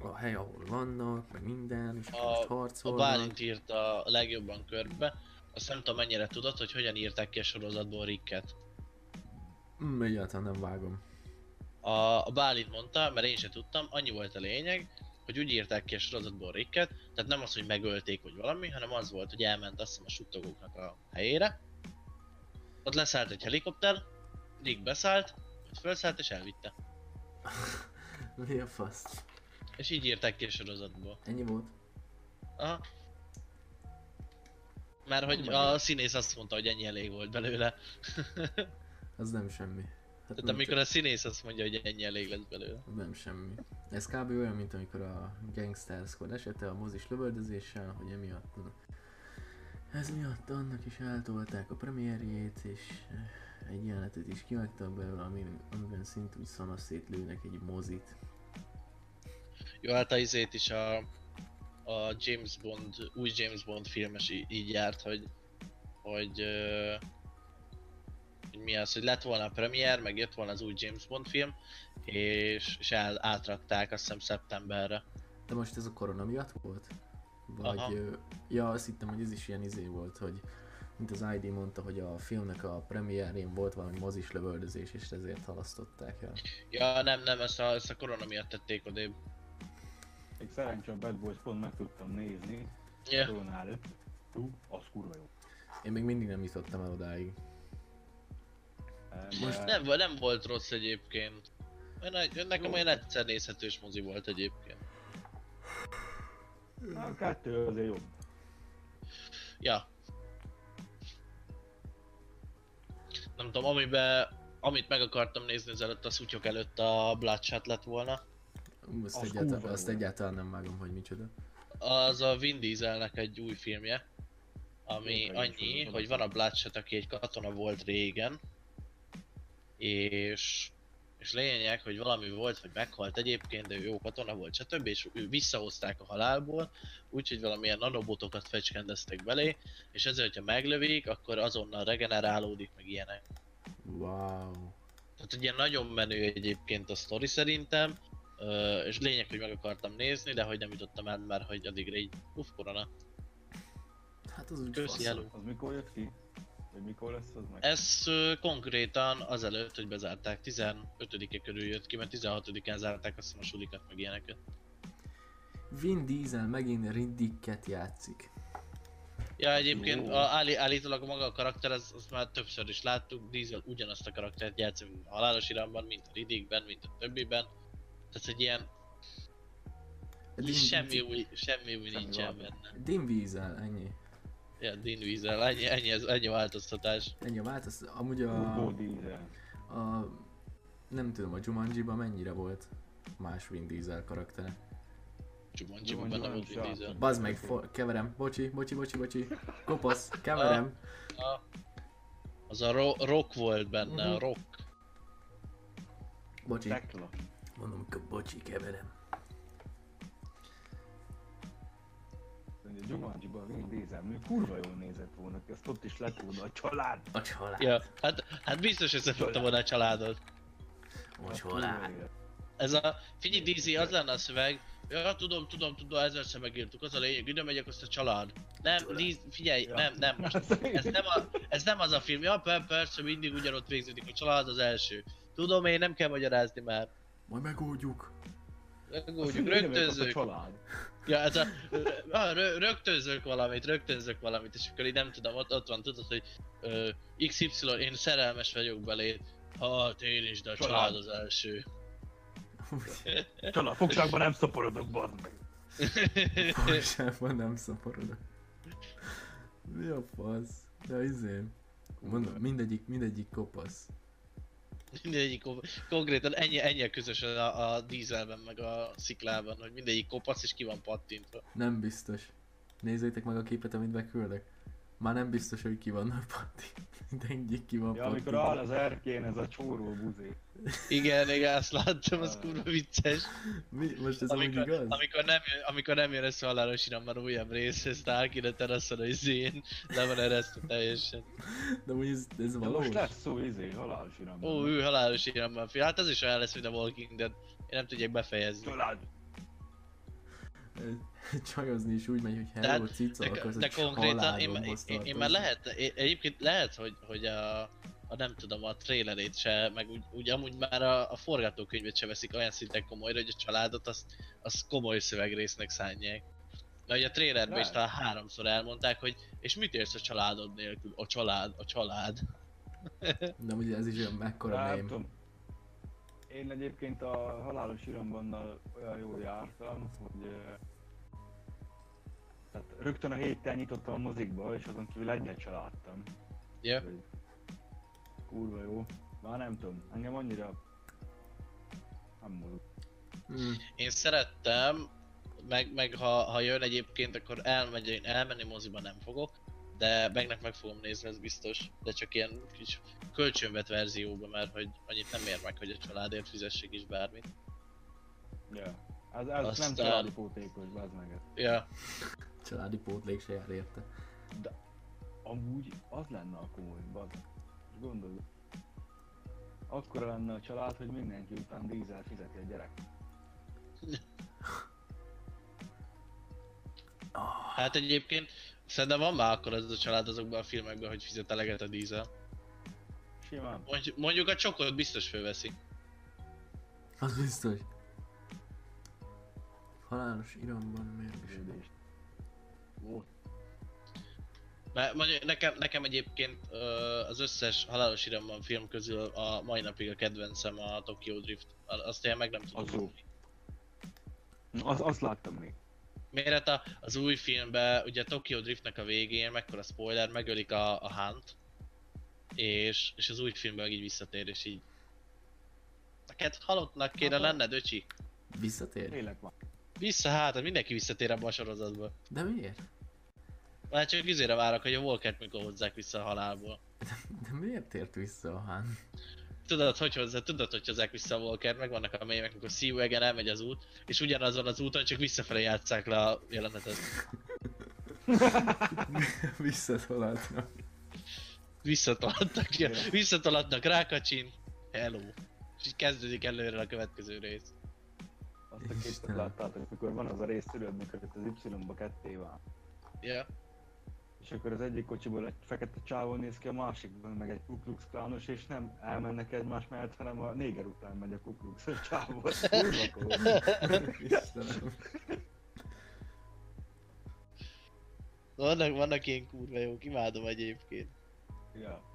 A: a hely, ahol vannak, meg minden, és
B: A-
A: most
B: A
A: harcolnak.
B: Bálint írta a legjobban körbe, azt nem tudom mennyire tudod, hogy hogyan írták ki a sorozatból Ricket.
A: Mm, egyáltalán nem vágom.
B: A, a Bálint mondta, mert én sem tudtam, annyi volt a lényeg, hogy úgy írták ki a sorozatból Ricket, tehát nem az, hogy megölték vagy valami, hanem az volt, hogy elment azt hiszem a suttogóknak a helyére. Ott leszállt egy helikopter, Rick beszállt, ott felszállt és elvitte.
A: Mi a fasz?
B: És így írták ki a sorozatból.
A: Ennyi volt?
B: Aha. Mert hogy a színész azt mondta, hogy ennyi elég volt belőle.
A: Az nem semmi. Hát
B: Tehát amikor a színész azt mondja, hogy ennyi elég lesz belőle.
A: Nem semmi. Ez kb. olyan, mint amikor a Gangster Squad esete a mozis lövöldözéssel, hogy emiatt Ez miatt annak is eltolták a premierjét, és eh, egy jelenetet is kivágtak belőle, amin- amiben szintúgy szanaszét lőnek egy mozit.
B: Jó, hát a izét is a, a James Bond, új James Bond filmes így járt, hogy, hogy, ö, hogy mi az, hogy lett volna a premier, meg jött volna az új James Bond film, és, és el, átrakták azt hiszem szeptemberre.
A: De most ez a korona miatt volt? Vagy,
B: Aha.
A: ja, azt hittem, hogy ez is ilyen izé volt, hogy mint az ID mondta, hogy a filmnek a premierjén volt valami mozis lövöldözés, és ezért halasztották el.
B: Ja, nem, nem, ezt a, ezt a korona miatt tették odébb.
C: Még szerencsére a Bad Boys pont meg tudtam nézni,
B: Ja.
C: korona előtt. Hú, az kurva jó.
A: Én még mindig nem jutottam el odáig. Most
B: Nem, nem volt rossz egyébként. Én- Nekem olyan egyszer nézhetős mozi volt egyébként.
C: A kettő azért jobb.
B: Ja. Nem tudom, amiben, amit meg akartam nézni az előtt, a szutyok előtt a Bloodshot lett volna.
A: Azt,
C: Az
A: egyáltalán, azt egyáltalán nem vágom, hogy micsoda.
B: Az a Vin Dieselnek egy új filmje. Ami annyi, hogy van a Bloodshot, aki egy katona volt régen. És... És lényeg, hogy valami volt, hogy meghalt egyébként, de ő jó katona volt, stb. És ő visszahozták a halálból, úgyhogy valamilyen nanobotokat fecskendeztek belé, és ezért, hogyha meglövik, akkor azonnal regenerálódik, meg ilyenek.
A: Wow.
B: Tehát ugye nagyon menő egyébként a sztori szerintem, és lényeg, hogy meg akartam nézni, de hogy nem jutottam el, mert hogy addigra így, uff, korona.
A: Hát az úgy
B: Köszi.
C: Az mikor jött ki? Vagy mikor lesz az meg?
B: Ez ö, konkrétan azelőtt, hogy bezárták, 15-e körül jött ki, mert 16-án zárták azt a sulikat, meg ilyeneket.
A: Vin Diesel megint Riddicket játszik.
B: Ja, egyébként a, állí, állítólag maga a karakter, az, azt már többször is láttuk, Diesel ugyanazt a karaktert játszik a halálos iramban, mint a Riddickben, mint a többiben. Tehát egy ilyen
A: Din-
B: semmi új, semmi új
C: Semmi
B: nincsen benne.
A: Din Diesel, ennyi.
B: Ja, Dean Weasel, ennyi, ennyi, ez, ennyi a változtatás.
A: Ennyi a változ. Amúgy a, a... Nem tudom, a Jumanji-ban mennyire volt más Vin Diesel karaktere.
B: Jumanji-ban
C: Jumanji
B: benne
C: nem
B: volt Vin Diesel.
A: Bazd meg, for, keverem. Bocsi, bocsi, bocsi, bocsi. Kopasz, keverem.
B: A, az a ro- Rock volt benne,
A: Mhm.
B: a Rock.
A: Bocsi.
C: Tekla.
A: Mondom, bocsi, keverem.
C: A Jumanji-ban Vin Diesel még kurva jól nézett volna ki, azt ott is lett volna a család.
A: A család.
B: Ja, hát, hát biztos összefogta volna a családot.
A: A család.
C: jó.
B: Ez a, figyelj DC, az lenne a szöveg, Ja, tudom, tudom, tudom, ezerszer megírtuk, az a lényeg, ide megyek, azt a család. Nem, Liz, figyelj,
C: Ja.
B: nem, nem, most ez nem, a, ez nem az a film, ja, per, persze, mindig ugyanott végződik, a család az első. Tudom én, nem kell magyarázni már.
A: Majd megoldjuk.
B: Megoldjuk,
C: azt a család.
B: Ja, ez a, ah, rö, rögtönzök valamit, rögtönzök valamit, és akkor így nem tudom, ott, ott van, tudod, hogy ö, XY, én szerelmes vagyok beléd. Hát én is, de a
C: Család.
B: család az első.
C: Család, fogságban nem szaporodok, bazd meg.
A: Fogságban nem szaporodok. Mi a fasz? De izé. Mondom, mindegyik, mindegyik kopasz.
B: Mindegyik ko- konkrétan ennyi, ennyi a közös a, a dízelben, meg a sziklában, hogy mindegyik kopasz és ki van pattintva.
A: Nem biztos. Nézzétek meg a képet, amit beküldök. Már nem biztos, hogy ki vannak patti. Mindegyik ki van
C: Ja, amikor
A: pattintva.
C: áll az erkén ez a csóró buzé.
B: Igen, igen, azt láttam, az kurva vicces.
A: Mi? Most ez
B: Amikor,
A: igaz?
B: amikor, nem, jön- amikor nem jön össze a halálos iramban újabb rész, ezt áll ki a teraszon, hogy zén, le van eresztve teljesen.
A: De úgy ez, ez valós?
C: most lesz szó izé, halálos iramban.
B: Ó, ő halálos iramban. Hát ez is olyan lesz, mint a Walking Dead. Én nem tudják befejezni.
C: Család.
A: Csajozni is úgy megy, hogy hello cica,
B: de,
A: akarsz
B: de konkrétan én,
A: családomhoz
B: én, én, már lehet, én, egyébként lehet, hogy, hogy a, a nem tudom, a trailerét se, meg úgy, úgy amúgy már a, a forgatókönyvet se veszik olyan szinten komolyra, hogy a családot azt, azt komoly szövegrésznek szánják. Ugye a trailerben is talán háromszor elmondták, hogy és mit érsz a családod nélkül? A család, a család.
A: De ugye ez is olyan mekkora
C: Nem
A: mém.
C: Én egyébként a halálos iramban olyan jól jártam, hogy eh, tehát rögtön a héten nyitottam a mozikba, és azon kívül egyet se láttam. Úgyhogy Kurva jó. Már nem tudom, engem annyira nem mozog.
A: Mm.
B: Én szerettem, meg, meg ha, ha jön egyébként, akkor elmegy, elmenni moziba nem fogok, de megnek meg fogom nézni, ez biztos. De csak ilyen kis kölcsönvet verzióban, mert hogy annyit nem ér meg, hogy a családért fizessék is bármit.
C: Ja. Ez, ez
B: Aztán-
C: nem családi pótékos, bazd meg.
B: Ja,
A: Családi pótlék se jár érte.
C: Amúgy az lenne a komoly, bazd. Gondolj. Akkora lenne a család, hogy mindenki után dízel fizeti a gyerek.
B: hát egyébként szerintem van már akkor az a család azokban a filmekben, hogy fizet eleget a dízel.
C: Simán.
B: Mondj- Mondjuk a csokot biztos fölveszi.
A: Az biztos. Halálos iramban.
C: Volt.
B: Mert mondjuk nekem, nekem egyébként ö, az összes halálos iramban film közül a mai napig a kedvencem a Tokyo Drift. Azt én meg nem tudom.
C: Az jó. Az, azt láttam még.
B: Miért a, az új filmben, ugye Tokyo Driftnek a végén, mekkora spoiler, megölik a, a Hunt, és, és az új filmben meg így visszatér, és így... Neked halottnak kéne
C: Hát,
B: lenned, öcsi?
A: Visszatér?
C: Lélek van.
B: Vissza hát, hát mindenki visszatér abba a sorozatba.
A: De miért?
B: Már csak üzére várok, hogy a Walkert mikor hozzák vissza a halálból.
A: De miért tért vissza a Han?
B: Tudod, hogy hozzá, tudod, hogy hozzák vissza a Walkert, meg vannak a mémek, amikor See You Again elmegy az út, és ugyanazon az úton csak visszafelé játsszák le a jelenetet.
A: Visszatolatnak.
B: Visszatolatnak, ja, visszatolatnak, rákacsin, hello. És így kezdődik előre a következő rész.
C: Azt a képet láttátok, mikor van az a rész, tudod, mikor itt az Y-ba ketté van.
B: Ja.
C: És akkor az egyik kocsiból egy fekete csávó néz ki, a másikban meg egy kuklux klános, és nem elmennek egymás mellett, hanem a néger után megy a kuklux csávó. Cool.
A: Istenem.
B: Vannak, vannak ilyen kurva jók, imádom egyébként.
C: ja.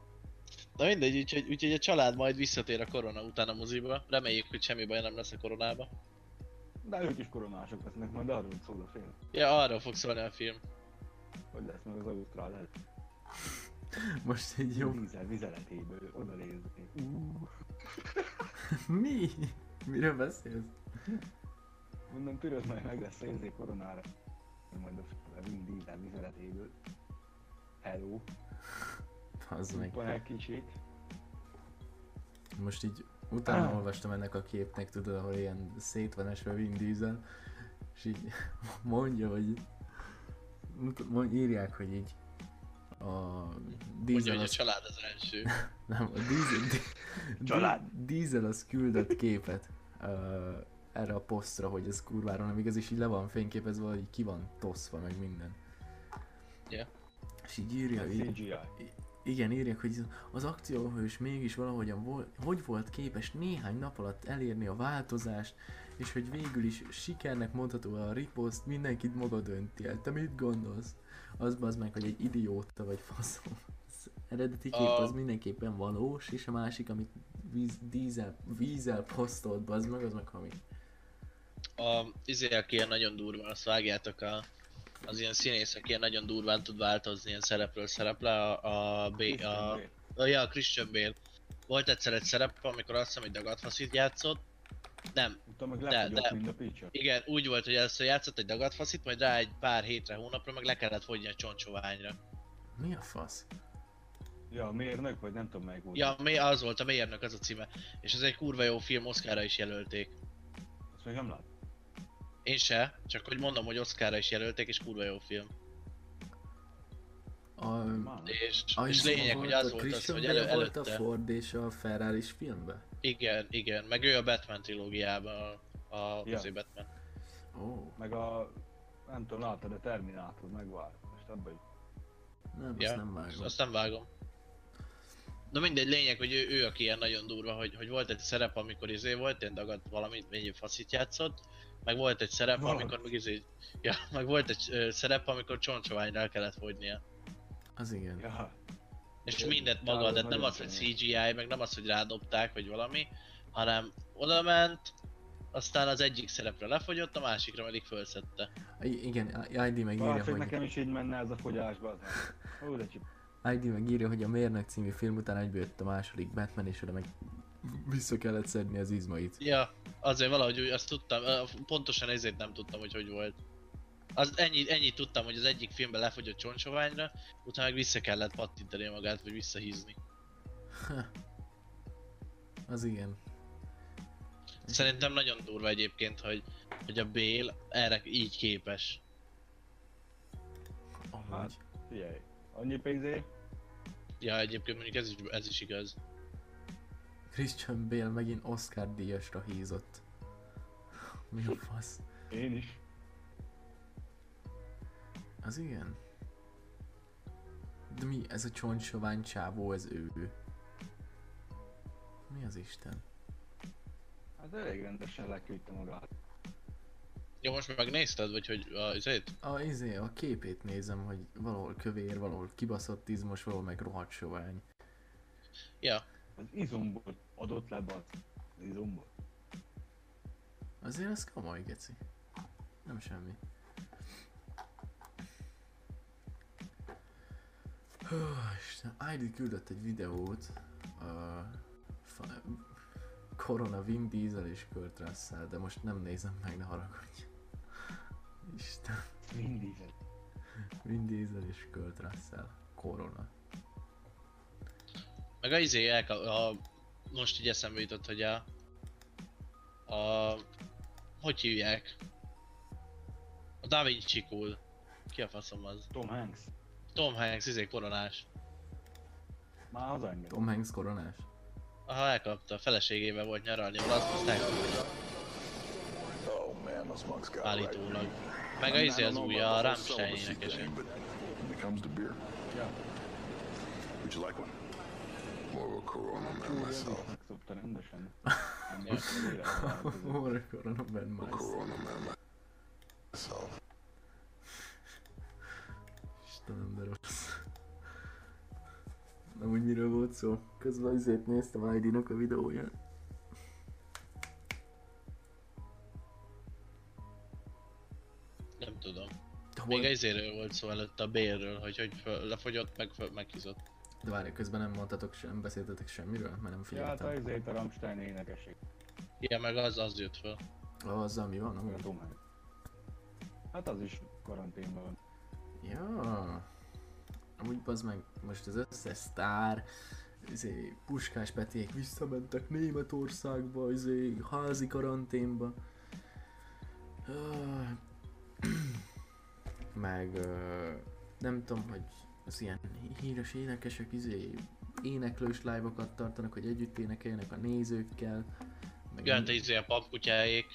B: Na mindegy, úgyhogy, úgyhogy a család majd visszatér a korona után a moziba. Reméljük, hogy semmi baj nem lesz a koronába.
C: De ők is koronások lesznek, majd arról szól a film.
B: Ja, arról fog szólni a film.
C: Hogy lesz meg az ausztrál el.
A: Most egy jó...
C: Vízzel vizeletéből oda nézni. Uh,
A: Mi? Miről beszélsz?
C: mondom, tudod, majd meg lesz érzé koronára. Majd a Vin Diesel vizeletéből. Hello.
A: Az meg.
C: Van egy kicsit.
A: Most így utána
C: Ah.
A: olvastam ennek a képnek, tudod, ahol ilyen szét van esve Vin Diesel, és így mondja, hogy írják, hogy így a
B: Mondja,
A: Diesel
B: hogy a
A: az,
B: család az első.
A: nem, a Diesel, di,
C: Család.
A: Diesel az küldött képet uh, erre a posztra, hogy ez kurvára nem igaz, és így le van fényképezve, hogy ki van toszva, meg minden.
B: Ja.
A: És így írja, így, igen, írják, hogy az akcióhős mégis valahogyan volt, hogy volt képes néhány nap alatt elérni a változást, és hogy végül is sikernek mondható a riposzt, mindenkit maga dönti el. Te mit gondolsz? Az az meg, hogy egy idióta vagy faszom. Az eredeti kép az mindenképpen valós, és a másik, amit víz, dízel, vízzel posztolt, az meg, az meg hamis.
B: A izé, aki ilyen nagyon durva, azt vágjátok a az ilyen színész, aki ilyen nagyon durván tud változni ilyen szerepről szerepre, a, a, B, a, a, ja, a Christian Bale. Volt egyszer egy szerep, amikor azt hiszem, hogy dagadfaszit játszott. Nem,
C: Utána meg
B: De- de-
C: mint a picture.
B: igen, úgy volt, hogy először játszott egy dagadfaszit, majd rá egy pár hétre, hónapra meg le kellett fogyni a csontsoványra.
A: Mi a fasz?
C: Ja, mérnök, vagy nem tudom melyik volt.
B: Ja, mi az volt, a mérnök az a címe. És ez egy kurva jó film, Oscarra is jelölték.
C: Azt még nem lát.
B: Én se, csak hogy mondom, hogy Oscarra is jelölték, és kurva jó film.
A: A.
B: És,
A: a
B: és lényeg, hogy az
A: a
B: volt az,
A: Christian
B: hogy
A: Bale
B: elő,
A: volt a
B: előtte...
A: Ford és a Ferrari filmben?
B: Igen, igen, meg ő a Batman trilógiában, a, a
C: Ja.
B: ja. Batman.
A: Ó,
C: Meg a... Nem tudom, láttad a Terminátor megvár. Most abban is.
A: nem,
B: Ja,
A: azt nem vágom.
B: Azt nem vágom. Na mindegy, lényeg, hogy ő, ő aki ilyen nagyon durva, hogy, hogy volt egy szerep, amikor izé volt, ilyen dagadt valamit, egy faszit játszott, meg volt egy szerep,
C: Valamit.
B: amikor meg izé, ja, meg volt egy ö, szerep, amikor csontsoványra el kellett fogynia.
A: Az igen.
C: Ja.
B: És mindent maga, de nem az, hogy. CGI, meg nem az, hogy rádobták, vagy valami, hanem oda ment, aztán az egyik szerepre lefogyott, a másikra pedig fölszedte.
A: I- igen, ID meg írja,
C: hogy nekem is így menne ez a fogyásba. Ó, de.
A: ID meg írja, hogy a Mérnök című film után egyből jött a második Batman, és oda meg vissza kellett szedni az izmait.
B: Ja, azért valahogy azt tudtam, pontosan ezért nem tudtam, hogy hogy volt. Az ennyi, ennyit tudtam, hogy az egyik filmben lefogyott csontsoványra, utána meg vissza kellett pattintani magát, vagy visszahízni.
A: Az igen.
B: Szerintem nagyon durva egyébként, hogy, hogy a Bél erre így képes.
A: Amúgy.
C: Hát, figyelj, annyi pénzé,
B: Ja, egyébként mondjuk ez is, ez is igaz.
A: Christian Bale megint Oscar díjasra hízott. Mi a fasz?
C: én is.
A: Az igen. De mi, ez a csontsovány csávó, ez ő. Mi az Isten?
C: Hát elég rendesen leküldte magát.
B: Ja, most megnézted, vagy hogy a, azért?
A: A, izé, a képét nézem, hogy valahol kövér, valahol kibaszott izmos, valahol meg rohadt sovány.
B: Ja,
C: Az izomból adott le, az izomból.
A: Azért ez komoly, geci. Nem semmi. Isten, ID küldött egy videót. Uh, fa- Corona Vin Diesel és Kurt Russell, de most nem nézem meg, ne haragudj. Isten,
C: Mindig.
A: Vin Diesel és Kurt Russell. Corona.
B: meg a izé, elka, a, most így eszembe jutott, hogy a, a, hogy hívják? A Da Vinci Cool. Ki a faszom az?
C: Tom Hanks.
B: Tom Hanks, izé koronás.
C: Már hazaengedett.
A: Tom Hanks koronás?
B: Aha, elkapta, a feleségével volt nyaralni, ahol azt,
E: Oh right.
B: állítólag. Meg a izé az új, a Rammstein
E: would you like one? More a Corona man myself.
A: Istenem, de rossz. Nem úgy miről volt szó? Közben azért néztem ID-nak a videóját.
B: Nem tudom.
A: De,
B: Még
A: hol...
B: a izéről volt szó előtt a bérről, hogy hogy föl, lefogyott, meg föl, meghizott.
A: De várj, közben nem mondtatok sem, beszéltetek semmiről, mert nem
C: Ja, hát
A: figyeltem.
C: azért a Rammstein énekeség.
B: Ja, meg az, az jött föl.
A: Azzal mi van? Amúgy?
C: Hát az is karanténban van.
A: Ja. Amúgy az meg most az összes sztár, izé, Puskás Peték visszamentek Németországba, izé, házi karanténba. Ah, Meg nem tudom, hogy az ilyen híres énekesek izé éneklős live-okat tartanak, hogy együtt énekeljenek a nézőkkel. Meg
B: Ja, te izé a papkutyáék.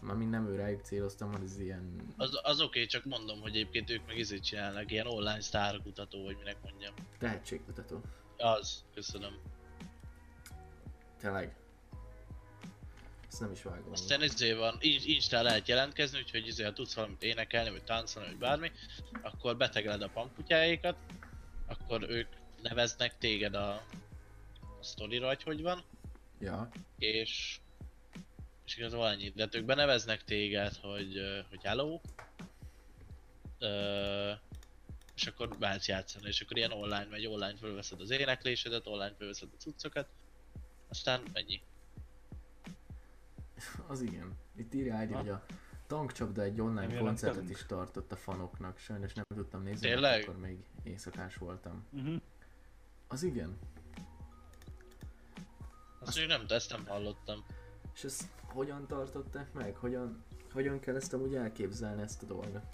A: Már mind nem ő rájuk céloztam, hanem az ilyen
B: Az, az oké, okay, csak mondom, hogy egyébként ők meg izét csinálnak, ilyen online sztárkutató, vagy minek mondjam.
A: tehetségkutató.
B: Az, köszönöm.
A: Tényleg. Ezt nem is vágom.
B: Aztán izé van, In- Instán lehet jelentkezni, úgyhogy izé, ha tudsz valamit énekelni, vagy táncolni, vagy bármi, akkor betegeled a pampkutyáikat, akkor ők neveznek téged a, a sztorira, vagy hogy van,
A: Ja,
B: és és igazából ennyi, de hát ők beneveznek téged, hogy, hogy hello, Ö, és akkor mehetsz játszani, és akkor ilyen online megy, online fölveszed az éneklésedet, online fölveszed a cuccokat, aztán ennyi.
A: az igen. Itt írja
C: Ha?
A: hogy a tankcsapda egy online
C: Nem
A: koncertet
C: jelentkezünk?
A: is tartott a fanoknak. Sajnos nem tudtam nézni,
B: Tényleg?
A: mert akkor még éjszakás voltam.
C: Uh-huh.
A: Az igen.
B: Azt még nem, ezt nem hallottam.
A: És ezt hogyan tartották meg? Hogyan, hogyan kell ezt amúgy elképzelni ezt a dolgot?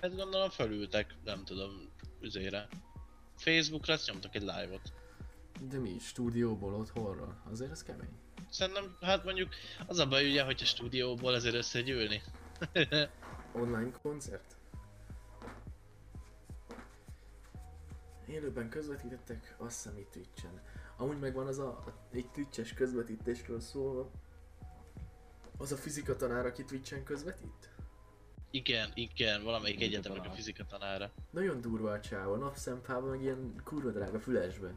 B: Hát gondolom felültek, nem tudom, üzére. Facebookra azt nyomtak egy live-ot.
A: De mi? Stúdióból, otthonról? Azért ez kemény.
B: Szerintem, hát mondjuk az a baj ugye, hogy a stúdióból ezért összegyűlni.
A: Online koncert? Élőben közvetítettek, azt hiszem itt Twitchen. Amúgy megvan az a, a egy Twitches közvetítésről szólva. Az a fizika tanár, aki Twitchen közvetít?
B: igen, igen, valamelyik egyetemnek a fizika tanára.
A: Nagyon durva a csávó, napszemfában, meg ilyen kurva drága fülesben.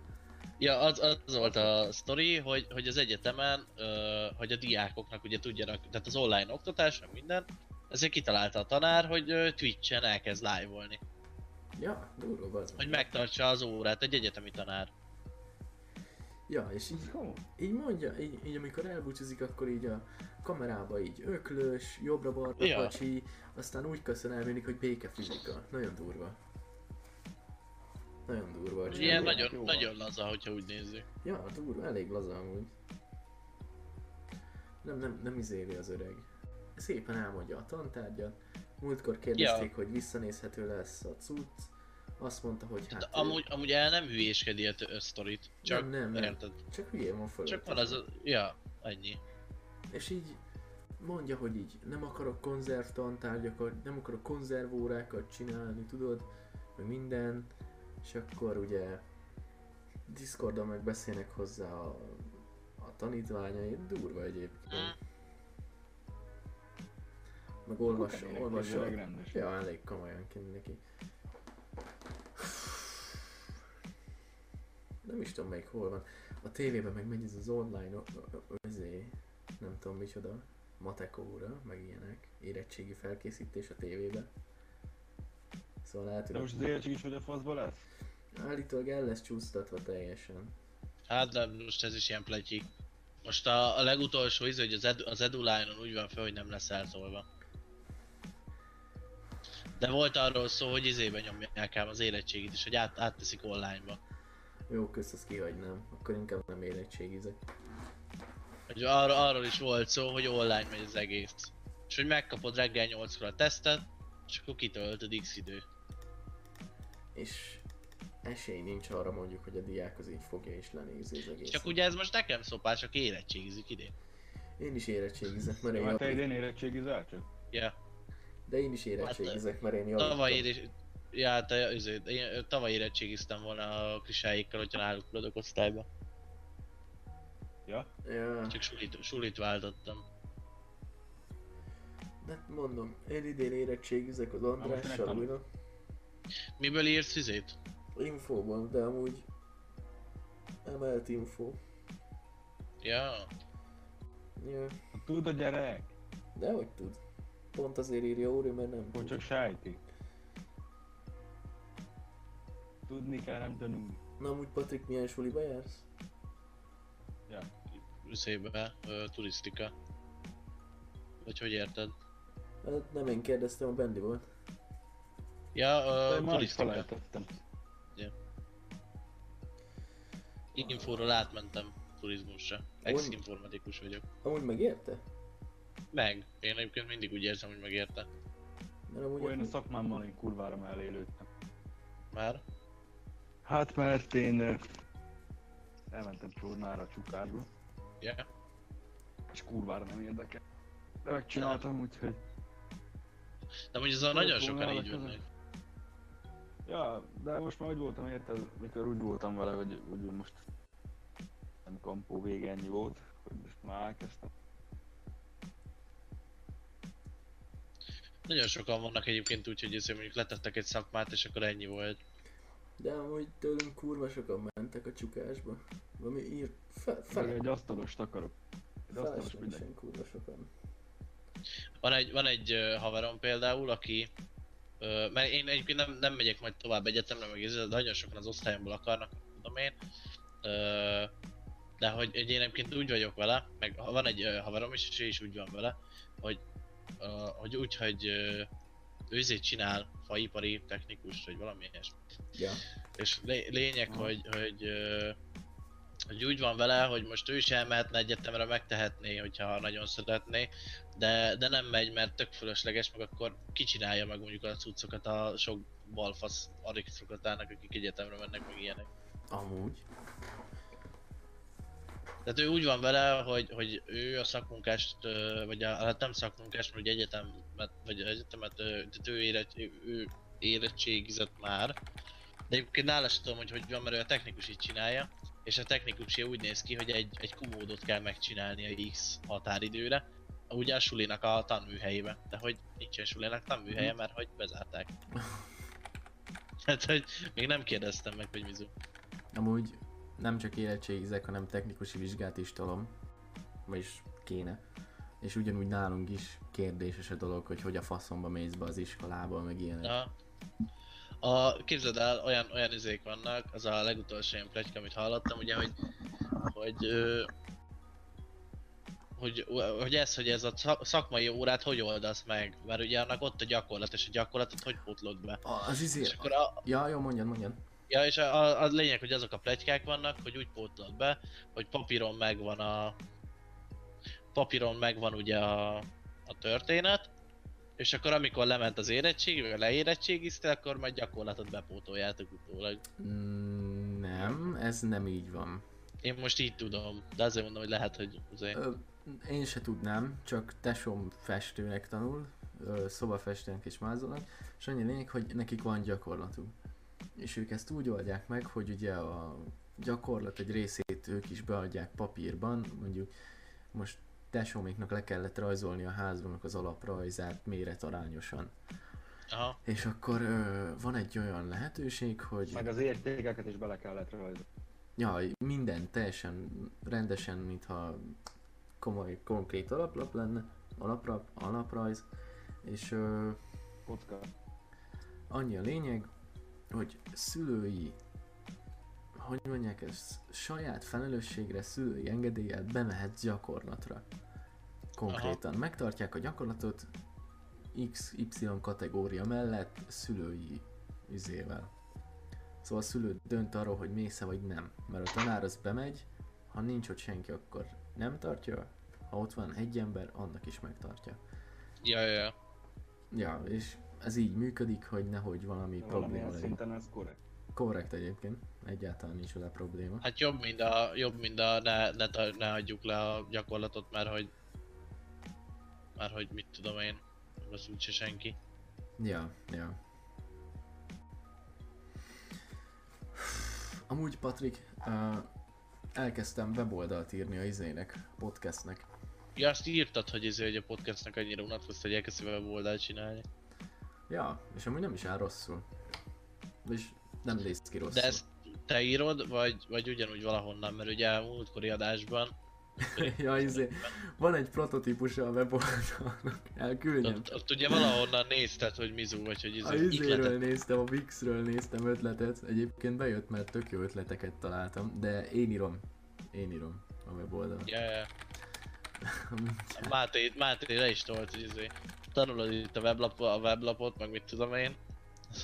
B: Ja, az, az volt a sztori, hogy, hogy az egyetemen, ö, hogy a diákoknak ugye tudjanak, tehát az online oktatás, meg minden, ezért kitalálta a tanár, hogy ö, Twitch-en elkezd live-olni.
A: Ja, durva az
B: Hogy megtartsa az órát, egy egyetemi tanár.
A: Ja, és így, így mondja, így, így amikor elbúcsúzik, akkor így a kamerába így öklös, jobbra-balra
B: Ja.
A: kacsi, aztán úgy köszön el mindig, hogy békefizika. Nagyon durva. Nagyon durva.
B: Ilyen nagyon,
C: jó.
B: nagyon laza, hogyha úgy nézzük.
A: Ja, durva, elég laza amúgy. Nem, nem, nem izéli az öreg. Szépen elmondja a tantárgyat. Múltkor kérdezték,
B: Ja.
A: hogy visszanézhető lesz a cucc. Azt mondta, hogy hát...
B: De amúgy, amúgy el nem hülyéskedni a, sztorit. Csak,
A: nem, nem, nem.
B: érted?
A: Csak hülyén van föl.
B: Csak van az a... Ja, ennyi.
A: És így mondja, hogy így nem akarok konzervtantárgyakat, nem akarok konzervórákat csinálni, tudod, meg minden, és akkor ugye Discordon meg beszélnek hozzá a, a tanítványai, durva egyébként.
B: Mm.
A: Meg olvas,
C: ki,
A: olvas,
C: öreg rendes.
A: ja, elég komolyan kéne neki. Nem is tudom melyik hol van. A tévében meg megy ez az online, ezé, nem tudom micsoda, matek óra, meg ilyenek, érettségi felkészítés a tévébe. Szóval lehet,
C: De most az érettség is hogy a faszba lesz?
A: állítólag el lesz csúsztatva teljesen.
B: Hát de most ez is ilyen pletyi. Most a, a legutolsó izé, hogy az, edu, az EduLine-on úgy van fel, hogy nem lesz eltolva. De volt arról szó, hogy izébe nyomják ám az érettségit is, hogy át, átteszik online-ba.
A: Jó, kösz, azt kihagynám. Akkor inkább nem érettségizek.
B: Hogy arról, arról is volt szó, hogy online megy az egész. És hogy megkapod reggel 8-kor a tesztet, és akkor kitöltöd x idő.
A: És esély nincs arra mondjuk, hogy a diák az így fogja és lenézi az egész.
B: Csak ugye ez most nekem szopás, csak érettségizik idén.
A: Én is érettségizek, mert én
C: hát te idén érettségizel csak?
B: Ja,
A: De én is érettségizek, mert én
B: tavaly
A: javítom.
B: érés... Ja, te, azért, én tavaly érettségiztem volna a krisáikkal, hogyha náluk maradok osztályba.
C: Ja?
A: Ja,
B: Csak sulit, sulit váltottam.
A: de mondom, én idén érettségizek az Andrással újra.
B: Miből írsz fizét?
A: Infóban, de amúgy emelt info.
B: Ja,
A: Ja,
C: Tud a gyerek?
A: de hogy tud? Pont azért írja Óri, mert nem
C: Hogy
A: tud.
C: csak sejti. Tudni kell, nem tanulni.
A: Na amúgy Patrik, milyen suliba jársz?
B: szébe, ö, turisztika. Vagy hogy érted?
A: Hát nem én kérdeztem, a Bendi volt.
B: Ja,
C: is
B: turisztika.
C: felejtettem.
B: Infóról átmentem turizmusra. Ex-informatikus vagyok.
A: Amúgy megérte?
B: Meg. Én egyébként mindig úgy érzem, hogy megérte.
A: Mert amúgy...
C: Olyan a szakmámmal én kurvára mellé lőttem.
B: Már?
C: Hát mert én elmentem csornára a csukárba,
B: Ja.
C: és kurvára nem érdekel. De megcsináltam úgyhogy...
B: De mondjuk azon
C: Tudod,
B: nagyon sokan így vannak.
C: Ja, de most már úgy voltam érted, mikor úgy voltam vele, hogy, hogy most nem kampó vége ennyi volt, hogy most már elkezdtem.
B: Nagyon sokan vannak egyébként úgy, hogy azért mondjuk letettek egy szakmát, és akkor ennyi volt.
A: De amúgy tőlünk kurva sokan mentek a csukásba. Valami ír... Fe,
C: Fel egy asztalost akarok. Egy asztalos mindenki.
A: Kurva sokan.
B: Van egy, van egy haverom például, aki mert én egyébként nem, nem megyek majd tovább egyetemre, meg ez, de nagyon sokan az osztályomból akarnak, tudom én. De hogy hogy én egyébként úgy vagyok vele, meg van egy haverom is, és ő is úgy van vele, hogy, ö, hogy úgy, hogy ő izét csinál, faipari technikus, vagy valami ilyesmi.
A: Ja.
B: És lé- lényeg,
C: Aha.
B: hogy, hogy, ö, hogy úgy van vele, hogy most ő is elmehetne egyetemre, megtehetné, hogyha nagyon szeretné, de, de nem megy, mert tök fölösleges, meg akkor kicsinálja meg mondjuk a cuccokat a sok balfasz arisztokratának, akik egyetemre mennek, meg ilyenek.
A: Amúgy.
B: Tehát ő úgy van vele, hogy, hogy ő a szakmunkást, vagy a, hát nem szakmunkást, ugye egyetemet, vagy egyetemet, tehát ő, érett, ő, érettségizett már. De egyébként nála sem tudom, hogy hogy van, mert ő a technikus így csinálja. És a technikusi úgy néz ki, hogy egy, egy kumódot kell megcsinálni a X határidőre. Ugye a sulinak a tanműhelyébe. De hogy nincsen sulinak tanműhelye, mert hogy bezárták. Hát, hogy még nem kérdeztem meg, hogy mizu.
A: Amúgy nem csak érettségizek, hanem technikusi vizsgát is tolom. Vagyis kéne. És ugyanúgy nálunk is kérdéses a dolog, hogy hogy a faszomba mész be az iskolába, meg ilyenek.
B: Ja. A, képzeld el, olyan, olyan izék vannak, az a legutolsó ilyen pletyka, amit hallottam, ugye, hogy hogy, hogy, hogy ez, hogy ez a szak- szakmai órát hogy oldasz meg, mert ugye annak ott a gyakorlat, és a gyakorlatot hogy pótlod be.
A: Az izé...
B: És akkor a,
A: Ja, jó, mondjad, mondjad.
B: Ja, és a, a, lényeg, hogy azok a pletykák vannak, hogy úgy pótlod be, hogy papíron megvan a... Papíron megvan ugye a, a történet, és akkor amikor lement az érettség, vagy leérettségizte, akkor majd gyakorlatot bepótoljátok utólag.
A: Mm, Nem, ez nem így van.
B: Én most így tudom, de azért mondom, hogy lehet, hogy azért...
A: Ö, én se tudnám, csak tesom festőnek tanul, szobafestőnek és mázolnak, és annyi lényeg, hogy nekik van gyakorlatuk. És ők ezt úgy oldják meg, hogy ugye a gyakorlat egy részét ők is beadják papírban, mondjuk most tesóméknak le kellett rajzolni a házunknak az alaprajzát méretarányosan.
B: Aha,
A: És akkor ö, van egy olyan lehetőség, hogy...
C: Meg az értékeket is bele kellett rajzolni.
A: Ja, minden teljesen rendesen, mintha komoly, konkrét alaplap lenne, alaprap, alaprajz, és ö,
C: Kocka.
A: annyi a lényeg, hogy szülői, hogy mondják ezt, saját felelősségre, szülői engedéllyel bemehetsz gyakorlatra. Konkrétan. Megtartják a gyakorlatot XY kategória mellett szülői izével. Szóval a szülő dönt arról, hogy mész-e vagy nem. Mert a tanár az bemegy, ha nincs ott senki, akkor nem tartja, ha ott van egy ember, annak is megtartja.
B: ja, ja, ja.
A: Ja, és ez így működik, hogy nehogy valami probléma
C: Valamilyen
A: legyen.
C: szinten ez korrekt.
A: Korrekt egyébként, egyáltalán nincs vele probléma.
B: Hát jobb, mint a, jobb, mint a ne, ne, ne hagyjuk le a gyakorlatot, mert hogy... Mert hogy mit tudom én, az úgyse senki.
A: Ja, ja. Amúgy Patrik, uh, elkezdtem weboldalt írni a izének, podcastnek.
B: Ja, azt írtad, hogy, ez, hogy a podcastnak annyira unatkozta, hogy elkezdte weboldalt csinálni.
A: Ja, és amúgy nem is áll rosszul. És nem néz ki rosszul.
B: De ezt te írod, vagy, vagy ugyanúgy valahonnan, mert ugye a múltkori adásban...
A: ja, izé, van egy prototípusa a weboldalnak, elküldjem.
B: Ott, ott ugye valahonnan nézted, hogy Mizu, vagy hogy
A: A
B: izé,
A: izéről
B: ikletet.
A: néztem, a Wixről néztem ötletet, egyébként bejött, mert tök jó ötleteket találtam, de én írom. Én írom a weboldalon.
B: Ja, ja. Máté, Máté le is tolt, hogy izé. Tanulod itt a, weblap, a weblapot, meg mit tudom én.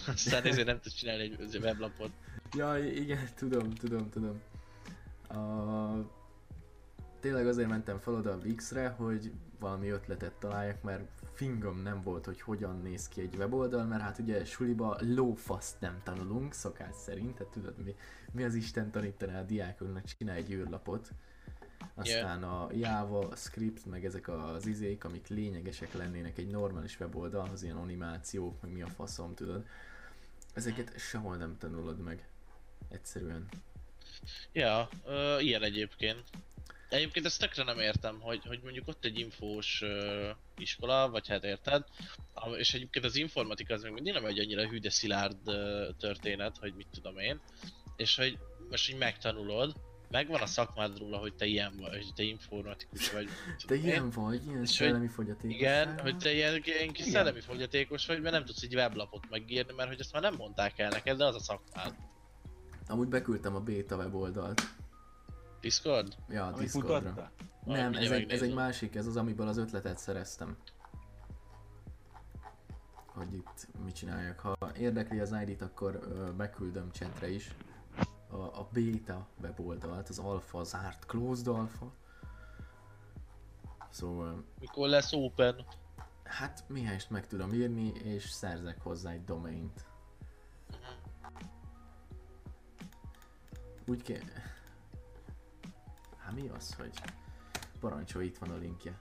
B: Aztán ezért nem tudsz csinálni egy weblapot.
A: Ja, igen, tudom, tudom, tudom. A... Tényleg azért mentem fel oda a Wix-re, hogy valami ötletet találjak, mert fingom nem volt, hogy hogyan néz ki egy weboldal, mert hát ugye suliba lófaszt nem tanulunk, szokás szerint, tehát tudod mi, mi az Isten tanítaná a diákoknak, csinálj egy űrlapot. Aztán a Java, script, meg ezek az izék, amik lényegesek lennének egy normális weboldalhoz, ilyen animációk, meg mi a faszom, tudod. Ezeket sehol nem tanulod meg. Egyszerűen.
B: Ja, ö, ilyen egyébként. Egyébként ezt tökre nem értem, hogy, hogy mondjuk ott egy infós ö, iskola, vagy hát érted, a- és egyébként az informatika az még mindig nem egy annyira hű, de szilárd ö, történet, hogy mit tudom én, és hogy most így megtanulod, megvan a szakmád róla, hogy te ilyen vagy, hogy te informatikus vagy.
A: Te ilyen vagy, ilyen
B: És
A: szellemi fogyatékos.
B: Igen, hogy te ilyen, ilyen kis
C: Igen.
B: szellemi fogyatékos vagy, mert nem tudsz egy weblapot megírni, mert hogy ezt már nem mondták el neked, de az a szakmád.
A: Amúgy beküldtem a beta weboldalt.
B: Discord?
A: Ja, a
C: Amit
A: Discordra.
C: mutatta?
A: Nem, ez egy, ez egy másik, ez az, amiből az ötletet szereztem. Hogy itt mit csináljak. Ha érdekli az ID-t, akkor beküldöm chatre is. A, a beta weboldalt, az alfa, zárt, closed alfa. Szóval,
B: Mikor lesz open?
A: hát mihelyest meg tudom írni, és szerzek hozzá egy domaint. Úgy kell... Hát mi az, hogy... Parancsolj, itt van a linkje.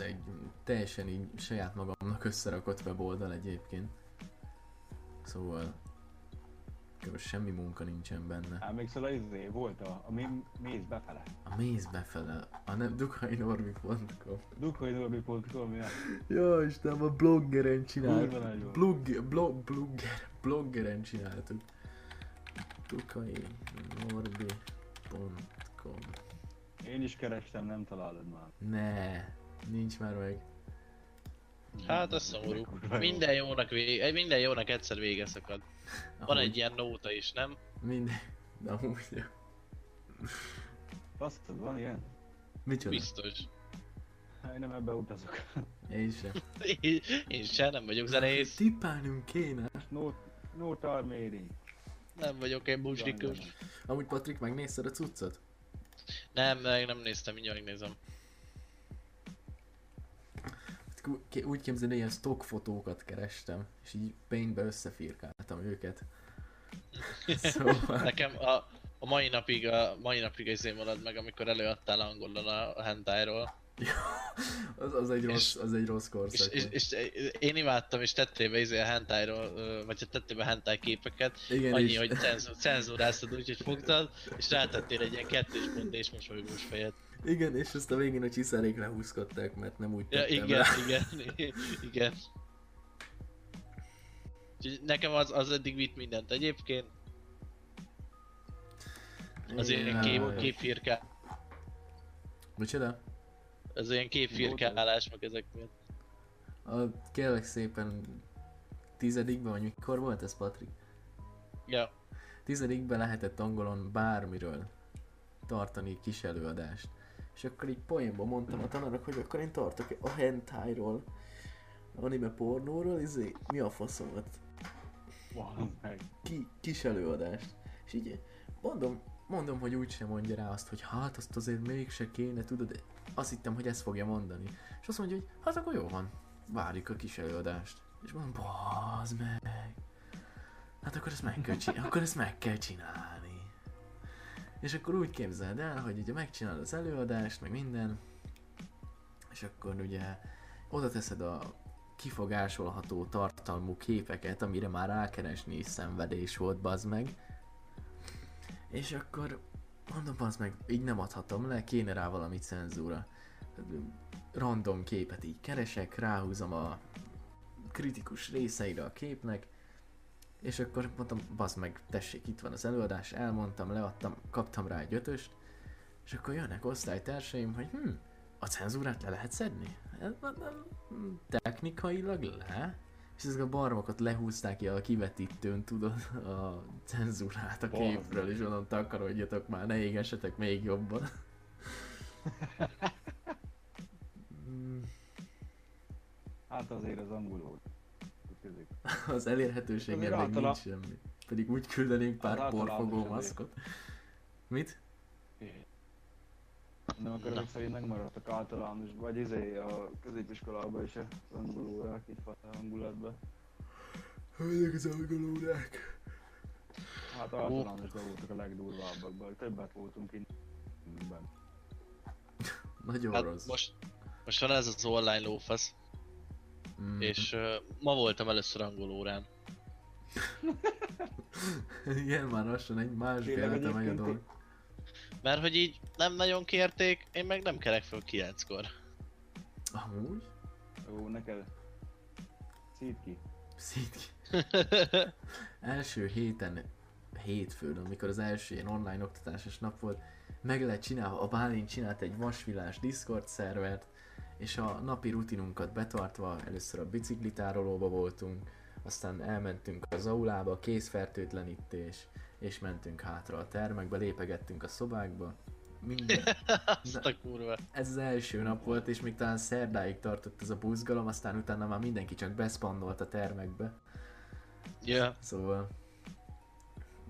A: Ez egy teljesen így saját magamnak összerakott weboldal egyébként. Szóval... Kb. semmi munka nincsen benne.
C: Emlékszel, az izé volt a, a mi- méz befele.
A: A méz befele, a nem dukainormi.com
C: Dukainorbi.com, ja.
A: Ja, Istenem, a bloggeren csináltuk. Blog, blog, blogger, bloggeren csináltuk. dukainorbi.com
C: Én is kerestem, nem találod már.
A: Ne, nincs már meg.
B: Hát ez szomorú. Minden jónak, vége, minden jónak egyszer vége szakad. Van egy ilyen nóta is, nem?
A: Minden... De amúgy... jó.
C: Basztod, van ilyen?
A: Micsoda?
B: Biztos.
C: Hát Én nem ebbe utazok.
A: Én sem.
B: Én, én sem, nem vagyok zenész.
A: Tippálnunk kéne.
C: No, no tarméri.
B: Nem vagyok én bucsdikus.
A: Amúgy Patrik, megnézted a cuccot?
B: Nem, meg nem néztem, mindjárt megnézem.
A: Úgy képzeld, ilyen stock fotókat kerestem, és így paintbe összefirkáltam őket. Szóval...
B: Nekem a, a mai napig, a mai napig izé marad meg, amikor előadtál angolul a, hentájról.
A: Az, az, egy
B: És-
A: rossz, az egy rossz
B: És,
A: korszak.
B: és, és, én imádtam, és tettél be izé a hentájról, vagy hát tettél be hentáj képeket,
A: Igen,
B: annyi,
A: és
B: hogy cenz- cenzúráztad úgy, hogy fogtad, és rátettél egy ilyen kettős pont és mosolygós fejet.
A: Igen, és azt a végén a csiszárék lehúzkodták, mert nem úgy
B: Ja, igen,
A: rá.
B: igen, igen. Úgyhogy nekem az, az eddig vitt mindent. Egyébként az ilyen
A: Igen,
B: kép,
A: jaj.
B: képfirká,
A: Micsoda?
B: az ilyen képfirkálás, meg ezek miatt.
A: A, kérlek szépen tizedikben, vagy mikor volt ez, Patrik?
B: Ja,
A: Tizedikben lehetett angolon bármiről tartani kis előadást. És akkor így poénban mondtam a tanárnak, hogy akkor én tartok a hentájról, anime pornóról, izé, mi a faszomat,
C: Van meg.
A: ki, kis előadást. És így mondom, mondom, hogy úgysem mondja rá azt, hogy hát azt azért mégse kéne, tudod, azt hittem, hogy ezt fogja mondani. És azt mondja, hogy hát akkor jó van, várjuk a kis előadást. És mondom, bazd meg. Hát akkor ezt meg kell csinálni, akkor ezt meg kell csinálni. És akkor úgy képzeld el, hogy ugye megcsinálod az előadást, meg minden, és akkor ugye oda teszed a kifogásolható tartalmú képeket, amire már rákeresni is szenvedés volt, bazd meg. És akkor mondom, bazd meg, így nem adhatom le, kéne rá valami cenzúra. Random képet így keresek, ráhúzom a kritikus részeire a képnek, és akkor mondtam, bazd meg, tessék, itt van az előadás, elmondtam, leadtam, kaptam rá egy ötöst, és akkor jönnek osztálytársaim, hogy hm, a cenzúrát le lehet szedni? Hm, Technikailag le? És ezek a barmokot lehúzták ki a kivetítőn, tudod, a cenzúrát a képről, és onnan takarodjatok már, ne égessetek még jobban.
C: Hát azért az angolul. Közük.
A: az még
C: általa-
A: nincs semmi. Pedig úgy küldenénk pár porfogó maszkot. Mit?
C: Nem ezek szerint megmaradtak általános, vagy izé a középiskolában is az angol órák itt van a hangulatban.
A: Ezek az angolórák.
C: Hát általánosban voltak a legdurvábbakban, többet voltunk innen.
A: Nagyon
B: hát
A: rossz.
B: most, most van ez az online lófasz,
A: Mm.
B: és uh, ma voltam először angol órán.
A: Igen, már lassan egy más életem
C: egyébként
A: dolog.
B: Mert hogy így nem nagyon kérték, én meg nem kerek föl 9-kor.
A: Amúgy?
C: Ó, neked. Szíd ki.
A: Szít ki. Első héten, hétfőn, amikor az első ilyen online oktatásos nap volt, meg lehet csinálni, a Bálint csinált egy vasvilás Discord szervert, és a napi rutinunkat betartva először a biciklitárolóba voltunk, aztán elmentünk az aulába, kézfertőtlenítés, és mentünk hátra a termekbe, lépegettünk a szobákba. Minden,
B: Azt a kurva.
A: ez az első nap volt, és még talán szerdáig tartott ez a buzgalom, aztán utána már mindenki csak beszpannolt a termekbe.
B: Ja,
A: Szóval...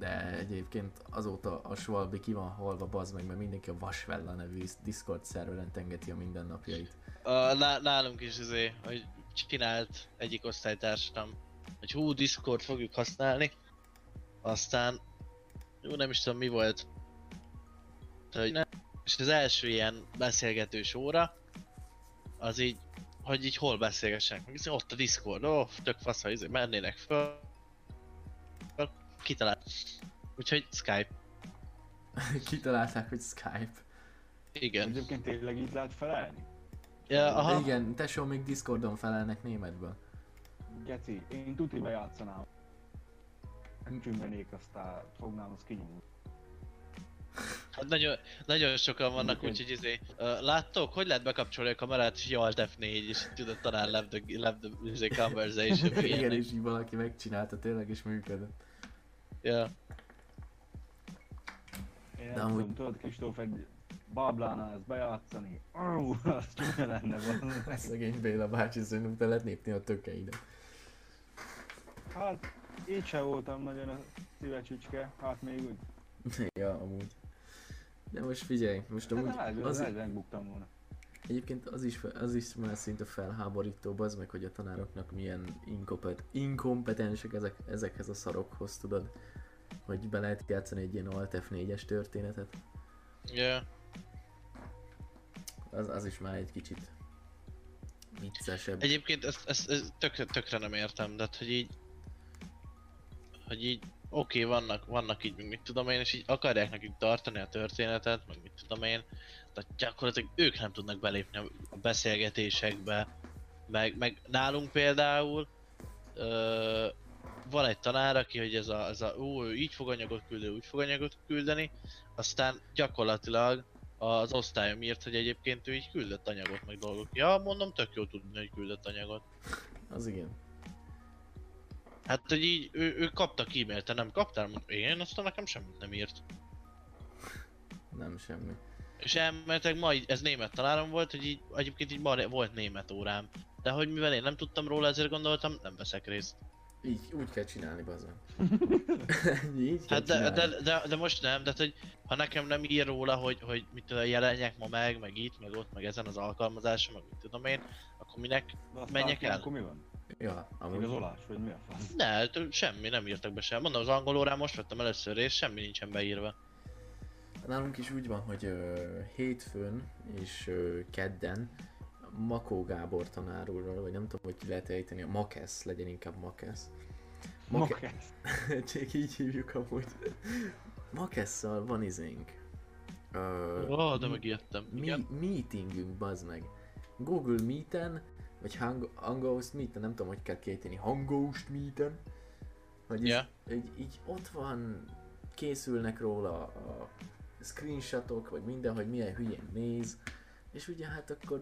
A: De egyébként azóta a Svalbi ki van halva, bazd meg, mert mindenki a Vasvella nevű Discord szerveren tengeti a mindennapjait.
B: a, ná- nálunk is izé, hogy csinált egyik osztálytársam, hogy hú, Discord fogjuk használni. Aztán, jó nem is tudom mi volt. Hogy nem. És az első ilyen beszélgetős óra, az így, hogy így hol beszélgessenek. Meg ott a Discord, ó, tök fasz, ha izé, mennének föl. Kitalált. Úgyhogy Skype.
A: Kitalálták, hogy Skype.
B: Igen.
C: Egyébként tényleg így lehet felelni?
B: Ja, aha.
A: Igen, tesó még Discordon felelnek németből.
C: Geci, én tuti bejátszanám. Megcsümbenék, aztán fognám, az kinyomul.
B: Hát nagyon, nagyon sokan vannak, úgyhogy izé, uh, láttok, hogy lehet bekapcsolni a kamerát, és Alt F4, és tudod talán left the, left the izé, conversation,
A: Igen, és így valaki megcsinálta tényleg, és működött.
B: Ja.
C: Én
A: De
C: nem
A: amúgy-
C: tudod, Kristóf egy bablánál ezt bejátszani. Ó, az csúnya lenne valami.
A: Szegény Béla bácsi, szerintem te lehet lépni a tökeidet.
C: Hát, így sem voltam nagyon a szívecsücske, hát még úgy.
A: ja, amúgy. De most figyelj, most amúgy
C: Hát, az,
A: az,
C: megbuktam volna.
A: egyébként az is, az is már szinte felháborító, az meg, hogy a tanároknak milyen inkopet, inkompetensek ezek, ezekhez a szarokhoz, tudod. Hogy be lehet játszani egy ilyen Alt F4-es történetet.
B: Ja.
A: Az, az is már egy kicsit viccesebb.
B: Egyébként ezt, ezt, ezt tökre, tökre nem értem, de hát, hogy így... Hogy így oké, okay, vannak, vannak így, mit tudom én, és így akarják nekünk tartani a történetet, meg mit tudom én, de gyakorlatilag ők nem tudnak belépni a a beszélgetésekbe, meg, meg nálunk például ö, van egy tanár, aki, hogy ez a, ez a ó, ő így fog anyagot küldeni, úgy fog anyagot küldeni, aztán gyakorlatilag az osztályom írt, hogy egyébként ő így küldött anyagot, meg dolgok. Ja, mondom, tök jó tudni, hogy küldött anyagot.
A: Az igen.
B: Hát, hogy így, ő, ő kaptak e-mailt, te nem kaptál? Mondom, Én, aztán nekem semmit nem írt.
A: Nem semmi.
B: És elmehetek ma, így, ez német tanárom volt, hogy így, egyébként így ma volt német órám. De hogy mivel én nem tudtam róla, ezért gondoltam, nem veszek részt.
A: Így, úgy kell csinálni, bazen. így kell
B: Hát de, de, de, de, most nem, de hogy ha nekem nem ír róla, hogy, hogy mit tudom, jelenjek ma meg, meg itt, meg ott, meg ezen az alkalmazáson, meg mit tudom én, akkor minek?
C: Aztán
B: Menjek el?
C: Akkor mi van?
A: Ja, amúgy
C: Igazolás, vagy mi a fasz?
B: Ne, t- semmi, nem írtak be sem. Mondom, az angol órán most vettem először részt, semmi nincsen beírva.
A: Nálunk is úgy van, hogy ö, hétfőn és ö, kedden Makó Gábor tanárulról, vagy nem tudom, hogy ki lehet ejteni, a Makesz, legyen inkább Makesz. Make-
C: Makesz.
A: Csak így hívjuk amúgy. Makesszal van izénk. Ö,
B: Ó, oh, de megijedtem.
A: mi, meetingünk, bazd meg. Google Meeten, vagy Hang- Hangouts Meeten, nem tudom, hogy kell kéteni, Hangouts Meeten. Hogy
B: Ja.
A: így, így, így ott van, készülnek róla a screenshotok, vagy minden, hogy milyen hülyén néz. És ugye hát akkor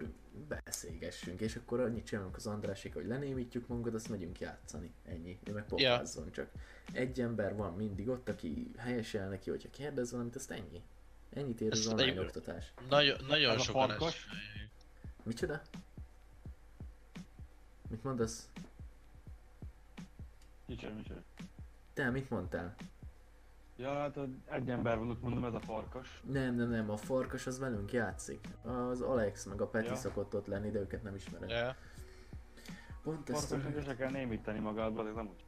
A: beszélgessünk, és akkor annyit csinálunk az Andrásik, hogy lenémítjuk magunkat, azt megyünk játszani. Ennyi. Ő meg pofázzon csak. Egy ember van mindig ott, aki helyesel neki, hogyha kérdez valamit, azt ennyi. Ennyit ér az online
B: egy-
A: oktatás.
B: Nagyon, nagyon
C: Ez a
B: sokan
C: farkas?
B: ezt...
A: Micsoda? Mit mondasz?
C: Micsoda, micsoda.
A: Te mit mondtál?
C: Ja, hát egy ember van ott, mondom, ez a farkas.
A: Nem, nem, nem, a farkas az velünk játszik. Az Alex meg a Peti
C: Ja.
A: szokott ott lenni, de őket nem ismerem.
B: Ja.
A: Pont ezt
C: Farkasnak se kell némíteni magadba, ez nem úgy.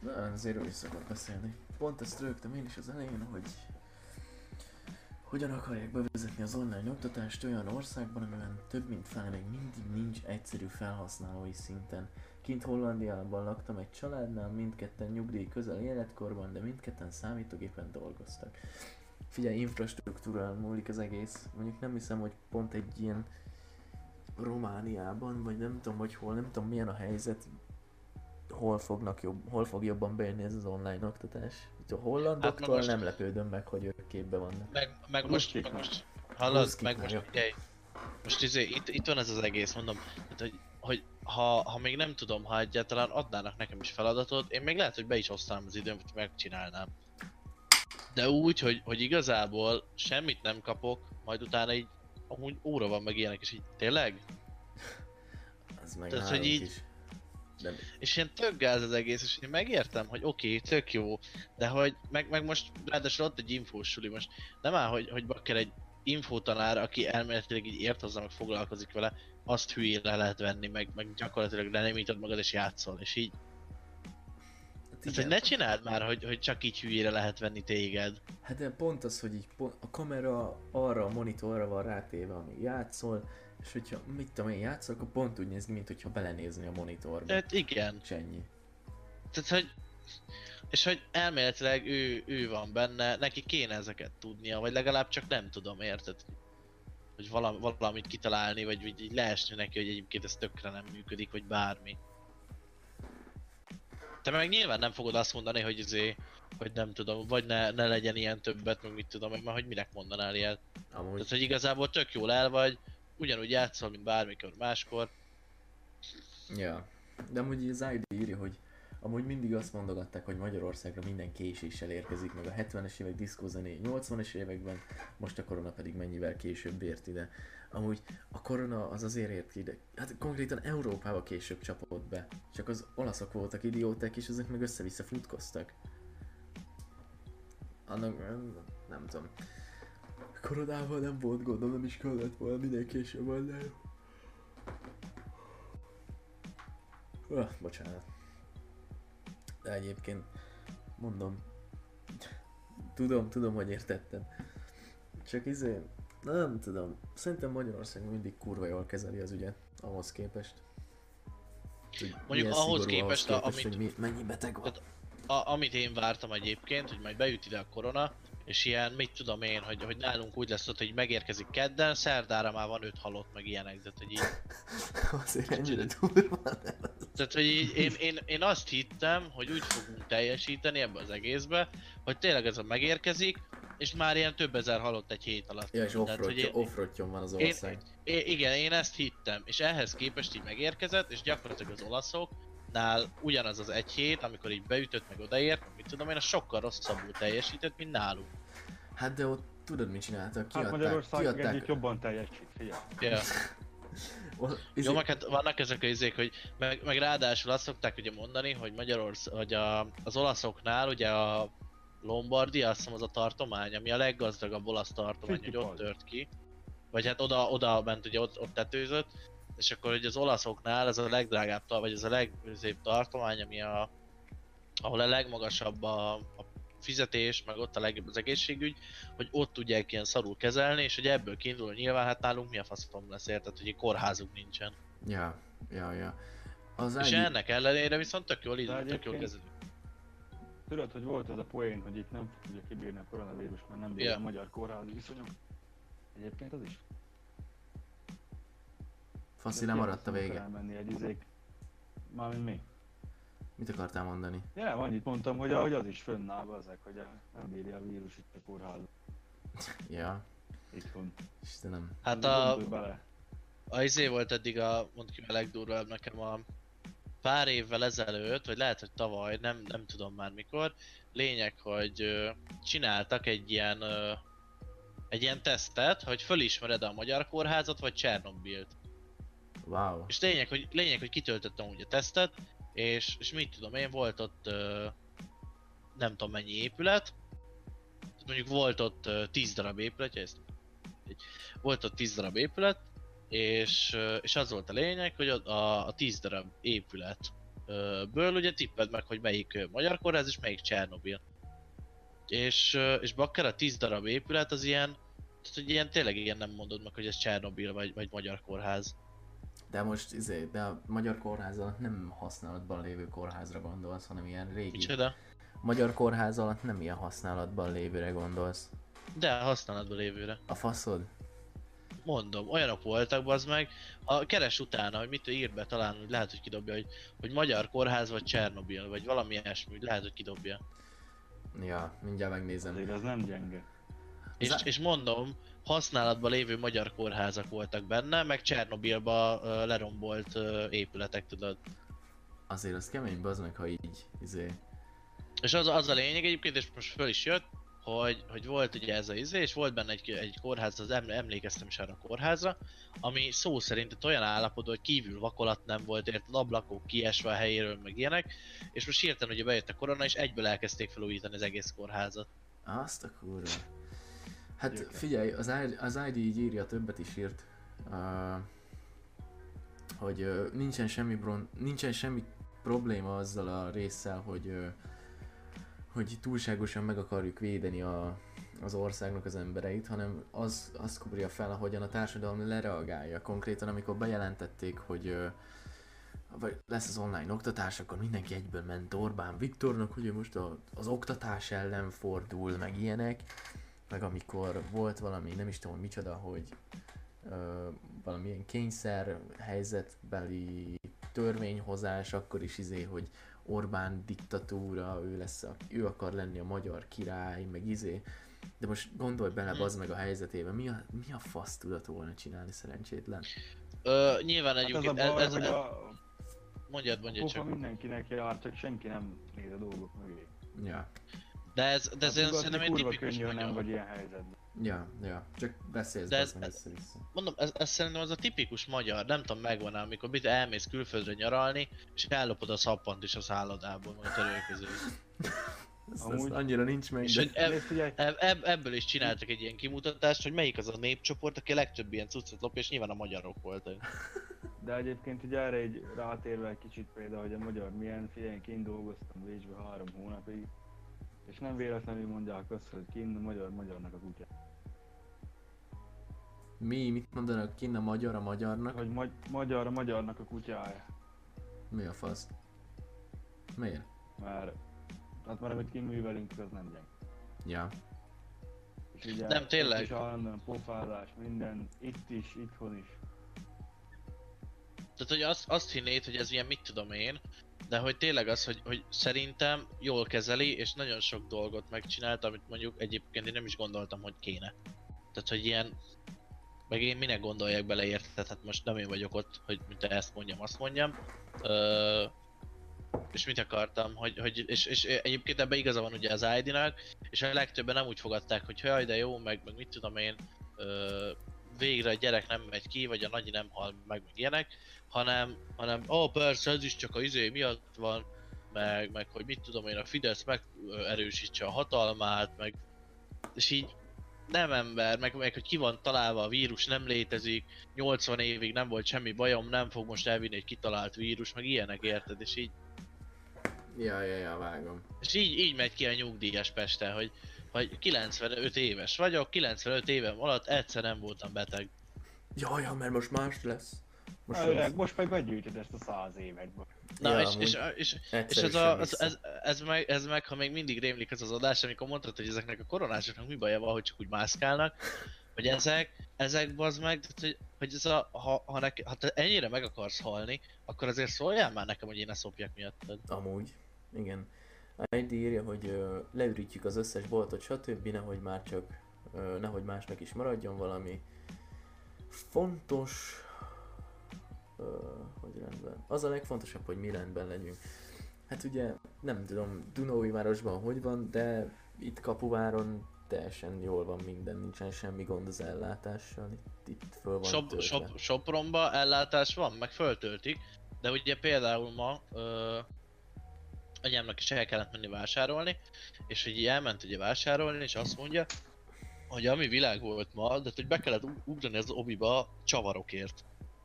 A: Na, azért ő is szokott beszélni. Pont ezt rögtem én is az elején, hogy hogyan akarják bevezetni az online oktatást olyan országban, amiben több mint fele még mindig nincs egyszerű felhasználói szinten. Kint Hollandiában laktam egy családnál, mindketten nyugdíj közel életkorban, de mindketten számítógépen dolgoztak. Figyelj, infrastruktúrán múlik az egész. Mondjuk nem hiszem, hogy pont egy ilyen Romániában, vagy nem tudom, hogy hol, nem tudom milyen a helyzet, hol, fognak jobb, hol fog jobban bejönni ez az online oktatás. Itt a hollandoktól
B: Hát most-
A: nem lepődöm meg, hogy ők képbe vannak.
B: Meg, meg most, meg most, hallod, meg most figyelj, most izé, itt, itt van ez az egész, mondom, hát, hogy, hogy ha, ha még nem tudom, ha egyáltalán adnának nekem is feladatot, én még lehet, hogy be is osztanám az időm, hogy megcsinálnám. De úgy, hogy, hogy igazából semmit nem kapok, majd utána így amúgy óra van meg ilyenek, és így tényleg?
A: Ez meg
B: Tehát, hogy így-
A: is. De
B: És ilyen tök gáz az egész, és én megértem, hogy oké, okay, tök jó, de hogy meg, meg most ráadásul ott egy infós suli, most nem áll, hogy, hogy bakker egy infótanár, aki elméletileg így ért hozzá, meg foglalkozik vele, azt hülyére lehet venni, meg, meg gyakorlatilag lenémítod magad és játszol, és így,
A: hát igen.
B: ne csináld már, hogy, hogy csak így hülyére lehet venni téged.
A: Hát de pont az, hogy így pont, a kamera arra a monitorra van rátéve, ami játszol, és hogyha mit tudom én játszol, akkor pont úgy néz ki, mint hogyha belenézni a monitorba.
B: Tehát igen,
A: És ennyi.
B: tehát hogy és hogy elméletileg ő, ő van benne, neki kéne ezeket tudnia, vagy legalább csak nem tudom, érted? Hogy valami, valamit kitalálni, vagy, vagy így leesni neki, hogy egyébként ez tökre nem működik, vagy bármi. Te meg nyilván nem fogod azt mondani, hogy izé, hogy nem tudom, vagy ne, ne legyen ilyen többet, meg mit tudom, meg már hogy minek mondanál ilyet.
A: Amúgy,
B: Tehát, hogy igazából tök jól el vagy, ugyanúgy játszol, mint bármikor máskor.
A: ja. De amúgy az ID írja, hogy amúgy mindig azt mondogatták, hogy Magyarországra minden késéssel érkezik, meg a 70-es évek diszkózené 80-es években, most a korona pedig mennyivel később ért ide. Amúgy a korona az azért ért ide, hát konkrétan Európába később csapott be. Csak az olaszok voltak idióták, és ezek meg össze-vissza futkoztak. Annak nem, tudom. Koronával nem volt gondom, nem is kellett volna minél később jó. Öh, bocsánat. De egyébként mondom, tudom, tudom, hogy értetted. Csak izé, nem tudom, szerintem Magyarország mindig kurva jól kezeli az ügyet, ahhoz képest. Hogy milyen
B: ahhoz
A: szigorú
B: képest, a- amit-
A: hogy mi, mennyi beteg van.
B: Tehát- A, amit én vártam egyébként, hogy majd beüt ide a korona, és ilyen, mit tudom én, hogy, hogy nálunk úgy lesz ott, hogy megérkezik kedden, szerdára már van öt halott, meg ilyenek, tehát hogy így,
A: Azért ennyire durva.
B: tehát, hogy így én, én, én, azt hittem, hogy úgy fogunk teljesíteni ebbe az egészbe, hogy tényleg ez a megérkezik, és már ilyen több ezer halott egy hét alatt.
A: Ja, és
B: én-
A: offroadjon van az
B: én-
A: ország.
B: I- igen, én ezt hittem, és ehhez képest így megérkezett, és gyakorlatilag az olaszoknál ugyanaz az egy hét, amikor így beütött, meg odaért, mit tudom én, az sokkal rosszabbul teljesített, mint nálunk.
A: Hát de ott tudod mit csináltak?
C: Hát
A: Kiadták,
C: Magyarország
A: kiadták.
C: egyik jobban teljesít, figyelj.
A: O- izé-
B: Jó, meg hát vannak ezek a izék, hogy meg, meg ráadásul azt szokták ugye mondani, hogy Magyarország, hogy a, az olaszoknál ugye a Lombardia, azt hiszem az a tartomány, ami a leggazdagabb olasz tartomány, hogy ott tört ki. Vagy hát oda, oda ment, ugye ott, ott tetőzött. És akkor hogy az olaszoknál ez a legdrágább, vagy ez a legszép tartomány, ami a, ahol a legmagasabb a, a fizetés, meg ott a legjobb az egészségügy, hogy ott tudják ilyen szarul kezelni, és hogy ebből kiindul nyilván hát nálunk mi a faszom lesz, érted, hogy egy kórházunk nincsen.
A: Ja, ja, ja. Az
B: És
A: ID
B: ennek ellenére viszont tök jól, idő, tök jól kezelünk.
C: Tudod, hogy volt az a poén, hogy itt nem fogja kibírni a koronavírus, mert nem bírja
B: Ja.
C: a magyar kórházi viszonyok. Egyébként az is.
A: Faszi lemaradt a vége.
C: Elmenni egy izék. Mármint mi?
A: Mit akartál mondani?
C: Ja, nem, annyit mondtam, hogy, hogy az is fönnáll ezek, hogy nem bírja a vírus itt a kórház
A: Ja,
C: itthon.
A: Istenem.
B: Hát a, a izé volt eddig a, mondd ki a legdurvább nekem a pár évvel ezelőtt, vagy lehet, hogy tavaly, nem, nem tudom már mikor. Lényeg, hogy ö, csináltak egy ilyen ö, egy ilyen tesztet, hogy fölismered a magyar kórházat, vagy Csernobilt.
A: Wow.
B: És lényeg, hogy, lényeg, hogy kitöltöttem úgy a tesztet, és, és mit tudom én, volt ott nem tudom mennyi épület, mondjuk volt ott ö, 10 darab épület, ezt, volt ott 10 darab épület, és, és az volt a lényeg, hogy a, a, a 10 darab épület ö, ből ugye tipped meg, hogy melyik magyar kórház és melyik Csernobil. És, és bakker a 10 darab épület az ilyen, tehát hogy ilyen tényleg ilyen nem mondod meg, hogy ez Csernobil vagy, vagy magyar kórház.
A: De most izé, de a magyar kórház alatt nem használatban lévő kórházra gondolsz, hanem ilyen régi.
B: Micsoda?
A: Magyar kórház alatt nem ilyen használatban lévőre gondolsz.
B: De használatban lévőre.
A: A faszod?
B: Mondom, olyanok voltak, az meg. Ha keres utána, hogy mit ír be, talán hogy lehet, hogy kidobja, hogy, hogy magyar kórház vagy Csernobil, vagy valami ilyesmi, hogy lehet, hogy kidobja.
A: Ja, mindjárt megnézem.
C: Azért az nem gyenge.
B: És, és mondom, használatban lévő magyar kórházak voltak benne, meg Csernobilba lerombolt épületek, tudod.
A: Azért az kemény, bazd meg, ha így, izé.
B: És az, az a lényeg egyébként, és most föl is jött, hogy, hogy volt ugye ez a izé, és volt benne egy, egy kórház, az eml- emlékeztem is arra a kórházra, ami szó szerint olyan állapotban, hogy kívül vakolat nem volt, érted, ablakok kiesve a helyéről, meg ilyenek, és most hirtelen ugye bejött a korona, és egyből elkezdték felújítani az egész kórházat.
A: Azt a kurva. Hát
C: Gyöke.
A: figyelj, az, ID, az ID így írja, többet is írt, uh, hogy uh, nincsen, semmi bron, nincsen semmi probléma azzal a résszel, hogy, uh, hogy túlságosan meg akarjuk védeni a, az országnak az embereit, hanem az, azt kúrja fel, ahogyan a társadalom lereagálja. Konkrétan, amikor bejelentették, hogy uh, vagy lesz az online oktatás, akkor mindenki egyből ment Orbán Viktornak, hogy most a, az oktatás ellen fordul, meg ilyenek. Meg amikor volt valami, nem is tudom micsoda, hogy ö, valamilyen kényszer helyzetbeli törvényhozás, akkor is izé, hogy Orbán diktatúra, ő lesz a, ő akar lenni a magyar király, meg izé. De most gondolj bele, az meg a helyzetébe, mi a, mi a fasz tudott volna csinálni szerencsétlen?
B: Ö, nyilván
C: Hát ez a
B: egyébként
C: baj,
B: ez,
C: hogy
B: ez,
C: a
B: mondjad, mondjad csak.
C: mindenkinek jár, csak senki nem néz a dolgok mögé.
A: Ja,
B: De ez, de ez
C: Hát
B: szerintem egy tipikus
C: könnyű, nem
B: magyar.
C: vagy ilyen helyzetben.
A: ja, ja, csak beszélsz
B: De ez-
A: össze-vissza.
B: Mondom, ez, ez szerintem az a tipikus magyar, nem tudom megvan -e, amikor mit elmész külföldre nyaralni, és ellopod a szappant is a szállodából, meg a törölköző.
A: Ez, ez
C: Amúgy-
A: annyira nincs meg,
B: És
A: de...
B: hogy eb, eb, eb, ebből is csináltak egy ilyen kimutatást, hogy melyik az a népcsoport, aki a legtöbb ilyen cuccot lopja, és nyilván a magyarok voltak.
C: de egyébként ugye erre egy rátérve egy kicsit például, hogy a magyar milyen, figyelj, én dolgoztam Bécsbe három hónapig, és nem véletlenül mondják azt, hogy kint a magyar magyarnak a kutya.
A: Mi, mit mondanak kinn a magyar a magyarnak?
C: Hogy magy- magyar a magyarnak a kutyája.
A: Mi a fasz? Miért?
C: Mert, hát mert amit kiművelünk, az nem gyeng.
A: Ja.
C: És ugye
B: Nem, tényleg.
C: is állandóan pofázás, minden, itt is, itthon is.
B: Tehát, hogy azt, azt hinnéd, hogy ez ilyen mit tudom én, de hogy tényleg az, hogy, hogy szerintem jól kezeli, és nagyon sok dolgot megcsinált, amit mondjuk egyébként én nem is gondoltam, hogy kéne. Tehát, hogy ilyen, meg én minek gondolják bele érted, hát most nem én vagyok ott, hogy mint ezt mondjam, azt mondjam. Ö, és mit akartam, hogy, hogy és, és egyébként ebben igaza van ugye az ID-nak, és a legtöbben nem úgy fogadták, hogy jaj, de jó, meg, meg mit tudom én, ö, végre a gyerek nem megy ki, vagy a nagyi nem hal meg, meg ilyenek, hanem, hanem ó oh, persze ez is csak a izé miatt van, meg, meg hogy mit tudom én, a Fidesz meg ö, erősítse a hatalmát, meg és így nem ember, meg, meg hogy ki van találva a vírus, nem létezik, 80 évig nem volt semmi bajom, nem fog most elvinni egy kitalált vírus, meg ilyenek érted, és így,
A: Ja, ja, ja, vágom.
B: és így, így megy ki a nyugdíjas Pesten, hogy, hogy 95 éves vagyok, 95 évem alatt egyszer nem voltam beteg.
A: Ja, ja, mert most más lesz. Most az-
C: öreg, most meg begyűjtöd ezt a száz évekből.
B: Na,
A: Ja,
B: és, és, és, és ez, a, ez,
A: vissza.
B: ez, ez, meg, ez meg, ha még mindig rémlik ez az adás, amikor mondtad, hogy ezeknek a koronásoknak mi baja van, hogy csak úgy mászkálnak, hogy ezek, ezek bazd meg, tehát, hogy, hogy ez a, ha, ha, nek, ha te ennyire meg akarsz halni, akkor azért szóljál már nekem, hogy én ne szopjak miattad.
A: Amúgy, igen. ID írja, hogy ö, leürítjük az összes boltot, stb. Nehogy már csak, ö, nehogy másnak is maradjon valami fontos, ö, hogy rendben. Az a legfontosabb, hogy mi rendben legyünk. Hát ugye, nem tudom, Dunói városban hogy van, de itt Kapuváron teljesen jól van minden, nincsen semmi gond az ellátással, itt, itt föl van
B: Sop, sop, Sopronba ellátás van, meg föltöltik, de ugye például ma ö, anyámnak is el kellett menni vásárolni, és hogy így elment ugye vásárolni, és azt mondja, hogy ami világ volt ma, de hogy be kellett ug- ugrani az obiba csavarokért.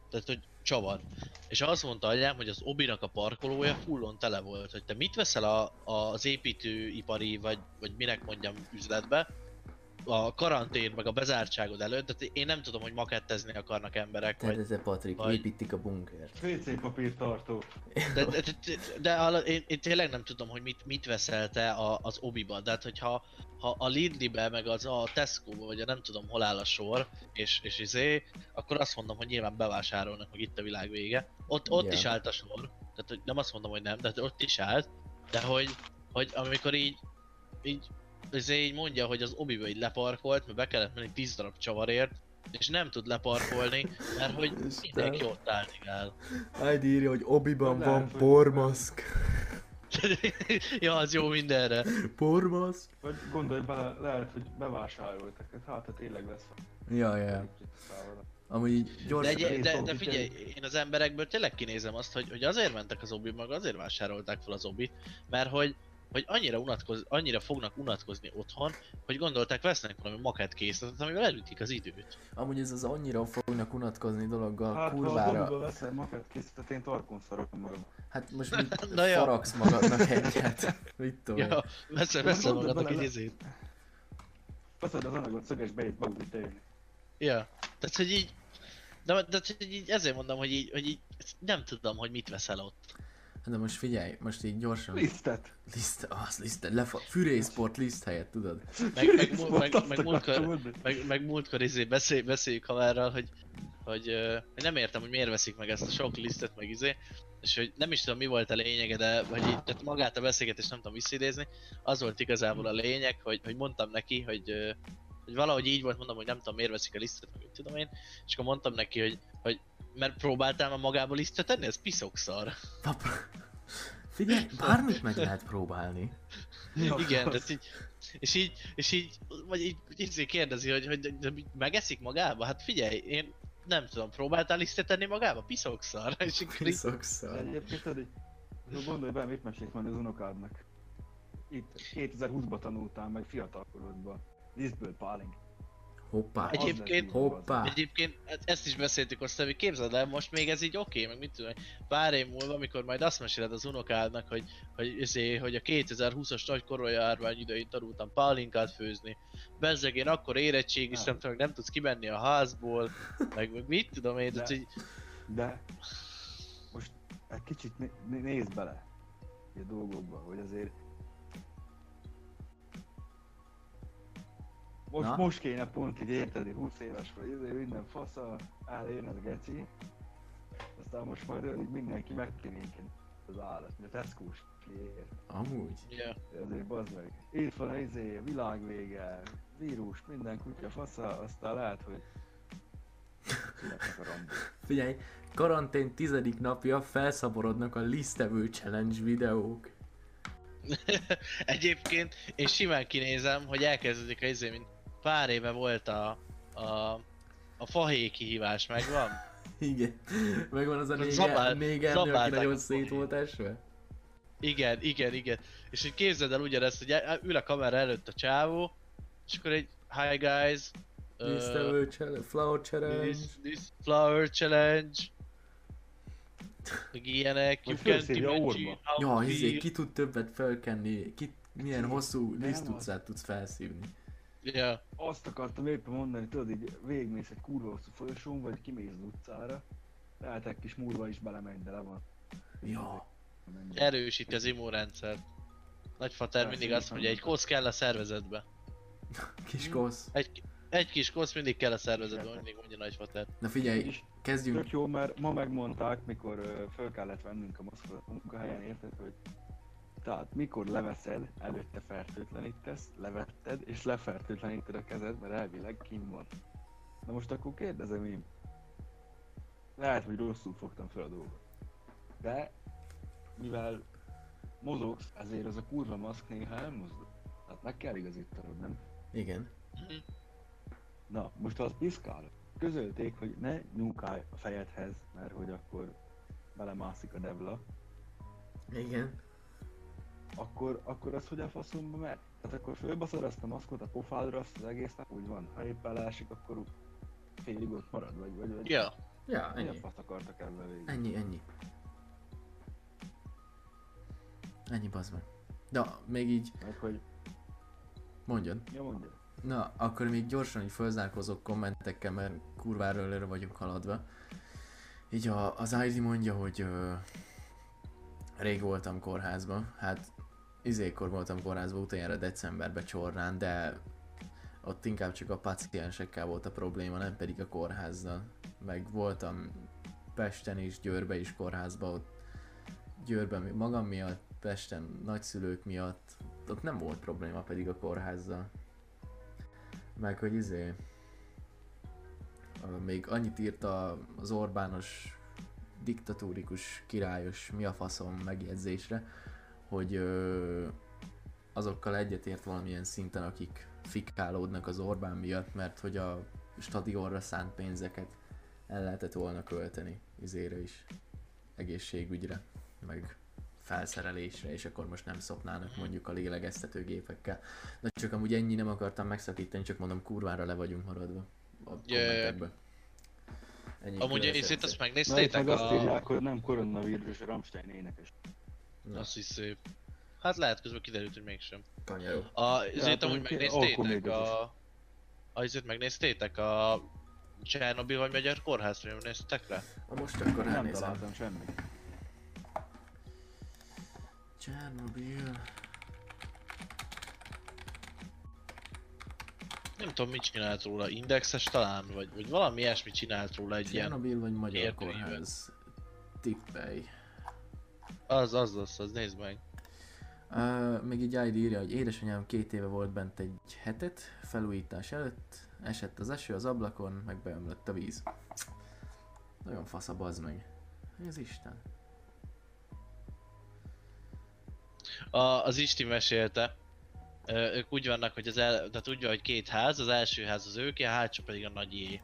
B: Tehát, hogy csavar. És azt mondta anyám, hogy az obinak a parkolója fullon tele volt, hogy te mit veszel a, a, az építőipari, vagy, vagy minek mondjam üzletbe, a karantén, meg a bezártságod előtt, de én nem tudom, hogy makettezni akarnak emberek, vagy...
A: Tereze Patrik,
B: vagy-
A: építik a bunkert.
C: WC papír tartó.
B: De, de, de, de ala- én, én, tényleg nem tudom, hogy mit, mit veszel te a, az obiba, de hát hogyha ha a Lidl-be, meg az a tesco vagy a nem tudom hol áll a sor, és, és izé, akkor azt mondom, hogy nyilván bevásárolnak, meg itt a világ vége. Ott, ott
A: Igen.
B: is állt a sor, tehát hogy nem azt mondom, hogy nem, de ott is állt, de hogy, hogy amikor így, így, izé így mondja, hogy az obiba így leparkolt, mert be kellett menni 10 darab csavarért, és nem tud leparkolni, mert hogy mindenki ott állt
A: ID írja, hogy Obiban
C: Lehet,
A: van
C: hogy-
A: pormaszk.
B: ja, az jó mindenre.
A: Pormaszk?
C: Vagy gondolj bele, lehet, hogy bevásároltak, hát hát ha tényleg lesz.
A: Ja, ja. Amúgy így
B: De,
A: gyorsan...
B: egy, de, de figyelj, én az emberekből tényleg kinézem azt, hogy, hogy azért mentek az obi meg azért vásárolták fel az obit, mert hogy, hogy annyira, unatkoz, annyira fognak unatkozni otthon, hogy gondolták vesznek valami makett készletet, amivel elütik az időt.
A: Amúgy ez az annyira fognak unatkozni dologgal,
C: Hát,
A: kurvára.
C: Dobba veszel makett készített, én tarkon szarok magam.
A: Hát most mit
B: Na ja.
A: faragsz magadnak egyet? Mit tudom.
B: Ja, veszel, veszel magadnak egy izét.
C: Veszed az anyagot szögesbe, itt maguk tejni.
B: Ja, tehát hogy így, de, de hogy így ezért mondom, hogy így, hogy így nem tudom, hogy mit veszel ott.
A: Hát De most figyelj, most így gyorsan...
C: Lisztet!
A: Liszt, az liszt, lefa... Fűrészport liszt helyett, tudod?
B: Meg, meg, meg, meg, múltkor, meg, meg múltkor izé beszél, beszéljük haverral, hogy, hogy, hogy nem értem, hogy miért veszik meg ezt a sok lisztet, meg izé, és hogy nem is tudom mi volt a lényege, de vagy így, tehát magát a beszélgetést nem tudom visszidézni, az volt igazából a lényeg, hogy, hogy mondtam neki, hogy, hogy valahogy így volt, mondom, hogy nem tudom miért veszik a lisztet, meg tudom én, és akkor mondtam neki, hogy, hogy mert próbáltál már magából lisztet tenni, ez piszokszar.
A: Papa. Figyelj, bármit meg lehet próbálni.
B: Igen, tehát így, és így, és így, vagy így, így kérdezi, hogy, hogy de, de megeszik magába? Hát figyelj, én nem tudom, próbáltál lisztet tenni magába? Piszokszar. És akkor így,
A: Piszokszal.
C: Egyébként tudod, hogy gondolj bele, mit mesélt majd az unokádnak. Itt 2020-ban tanultál meg fiatalkorodban. Lisztből páling.
A: Hoppá.
B: Egy- Egyébként-
A: Hoppá.
B: Egyébként ezt is beszéltük azt, hogy képzeld el, most még ez így oké, meg mit tudom, én, pár év múlva, amikor majd azt meséled az unokádnak, hogy, hogy, izé, hogy a 2020-as nagy koronajárvány idején tanultam pálinkát főzni. Bezzeg én akkor érettségiztem, nem. nem tudsz kimenni a házból, meg, meg mit tudom én, tehát
C: De-
B: így,
C: De most egy kicsit né- nézd bele a dolgokba, hogy azért most,
A: Na?
C: most kéne pont így érted, 20 éves vagy, ezért minden fasza, eljön az geci, aztán most majd így mindenki megkinéken az állat, mint a Tesco-s kiér.
A: Amúgy.
B: ja.
C: Ezért bazd meg. Itt van a izé, világvége, vírus, minden kutya fasza, aztán lehet, hogy.
A: Figyelj, karantén tizedik napja felszaporodnak a lisztevő challenge videók.
B: Egyébként én simán kinézem, hogy elkezdődik a izé, mint pár éve volt a, a, a fahéj kihívás, megvan?
A: Igen. Megvan az a néger,
B: Zabál-
A: néger aki nagyon szét volt esve?
B: Igen, igen, igen. És hogy képzeld el ugyanezt, hogy el- ül a kamera előtt a csávó, és akkor egy Hi guys, uh,
A: Lisztevő challenge, flower challenge.
B: this, this flower challenge, meg ilyenek, you
C: felszívja
B: imagine
A: Ja, izé, ki tud többet felkenni, ki, milyen hosszú lisztutcát tudsz felszívni.
B: Ja,
C: Azt akartam éppen mondani, tudod, így végigmész egy kurva hosszú folyosón, vagy kimész az utcára, lehet egy kis múlva is belemegy, de le van.
A: Ja.
B: Erősíti az immunrendszert. Nagyfater mindig azt mondja, egy kosz kell a szervezetbe.
A: Kis kosz.
B: Egy, egy kis kosz mindig kell a szervezetbe, mindig mondja Nagyfater.
A: Na figyelj, kezdjünk.
C: tök jó, mert ma megmondták, mikor föl kellett vennünk a maszkot a munkahelyen, érted, hogy tehát mikor leveszed, előtte fertőtlenítesz, levetted, és lefertőtleníted a kezed, mert elvileg kim van. Na most akkor kérdezem én, lehet, hogy rosszul fogtam fel a dolgot. De, mivel mozogsz, ezért az a kurva maszk néha elmozdul. Tehát meg kell igazítanod, nem?
A: Igen.
C: Na, most az piszkál, közölték, hogy ne nyúkálj a fejedhez, mert hogy akkor belemászik a devla,
A: Igen.
C: Akkor, akkor az hogy a faszomba megy? Tehát akkor fölbaszod azt a maszkot a pofádra, azt az egész nap úgy van. Ha éppen elásik, akkor félig ott marad, vagy, vagy, vagy
B: Ja,
A: Ja, ennyi.
C: fasz akartak ebben végig?
A: Ennyi, ennyi. Ennyi bazd meg. Na, még így
C: Meg hogy,
A: mondjon.
C: ja mondja.
A: Na, akkor még gyorsan így fölzárkozok kommentekkel, mert kurvára előre vagyunk haladva. Így a, az ID mondja, hogy ö, rég voltam kórházban. Hát izékor voltam kórházban utoljára decemberben csorrán, de ott inkább csak a paciensekkel volt a probléma, nem pedig a kórházzal. Meg voltam Pesten is, Győrbe is kórházban, ott Győrben magam miatt, Pesten nagyszülők miatt, ott nem volt probléma pedig a kórházzal. Meg hogy izé... Még annyit írta az Orbános diktatúrikus, királyos, mi a faszom megjegyzésre, hogy ö, azokkal egyetért valamilyen szinten, akik fikálódnak az Orbán miatt, mert hogy a stadionra szánt pénzeket el lehetett volna költeni izére is, egészségügyre, meg felszerelésre, és akkor most nem szopnának mondjuk a lélegeztetőgépekkel. De csak amúgy ennyi nem akartam megszakítani, csak mondom kurvára le vagyunk maradva a kommentekből. Ennyi
B: amúgy én azt
A: egyszer.
C: Na
B: megnéztétek
C: meg azt
B: a...
C: írják, hogy nem koronavírus, Rammstein énekes.
A: Na,
B: Azt is szép. Hát lehet közben kiderült, hogy mégsem.
A: kanyaró.
B: A, ezért
C: hát
B: amúgy megnéztétek a... a ezért megnéztétek a... Csernobyl vagy Magyar Kórházra, nem néztek rá?
A: Na most akkor
C: Nem
A: elnézem.
C: találtam semmit.
A: Csernobyl.
B: Nem tudom mit csinált róla, indexes talán, vagy, vagy valami ilyesmi csinált róla egy ilyen...
A: Csernobyl vagy Magyar. Kórház? Tippelj.
B: Az, az, az, az, nézd meg.
A: Uh, még így ID írja, hogy édesanyám két éve volt bent egy hetet, felújítás előtt, esett az eső az ablakon, meg beömlött a víz. Nagyon fasz a bazd meg. Az Isten?
B: A, az Isti mesélte, ők úgy vannak, hogy az el, tehát úgy van, hogy két ház, az első ház az őké, a hátsó pedig a nagyié.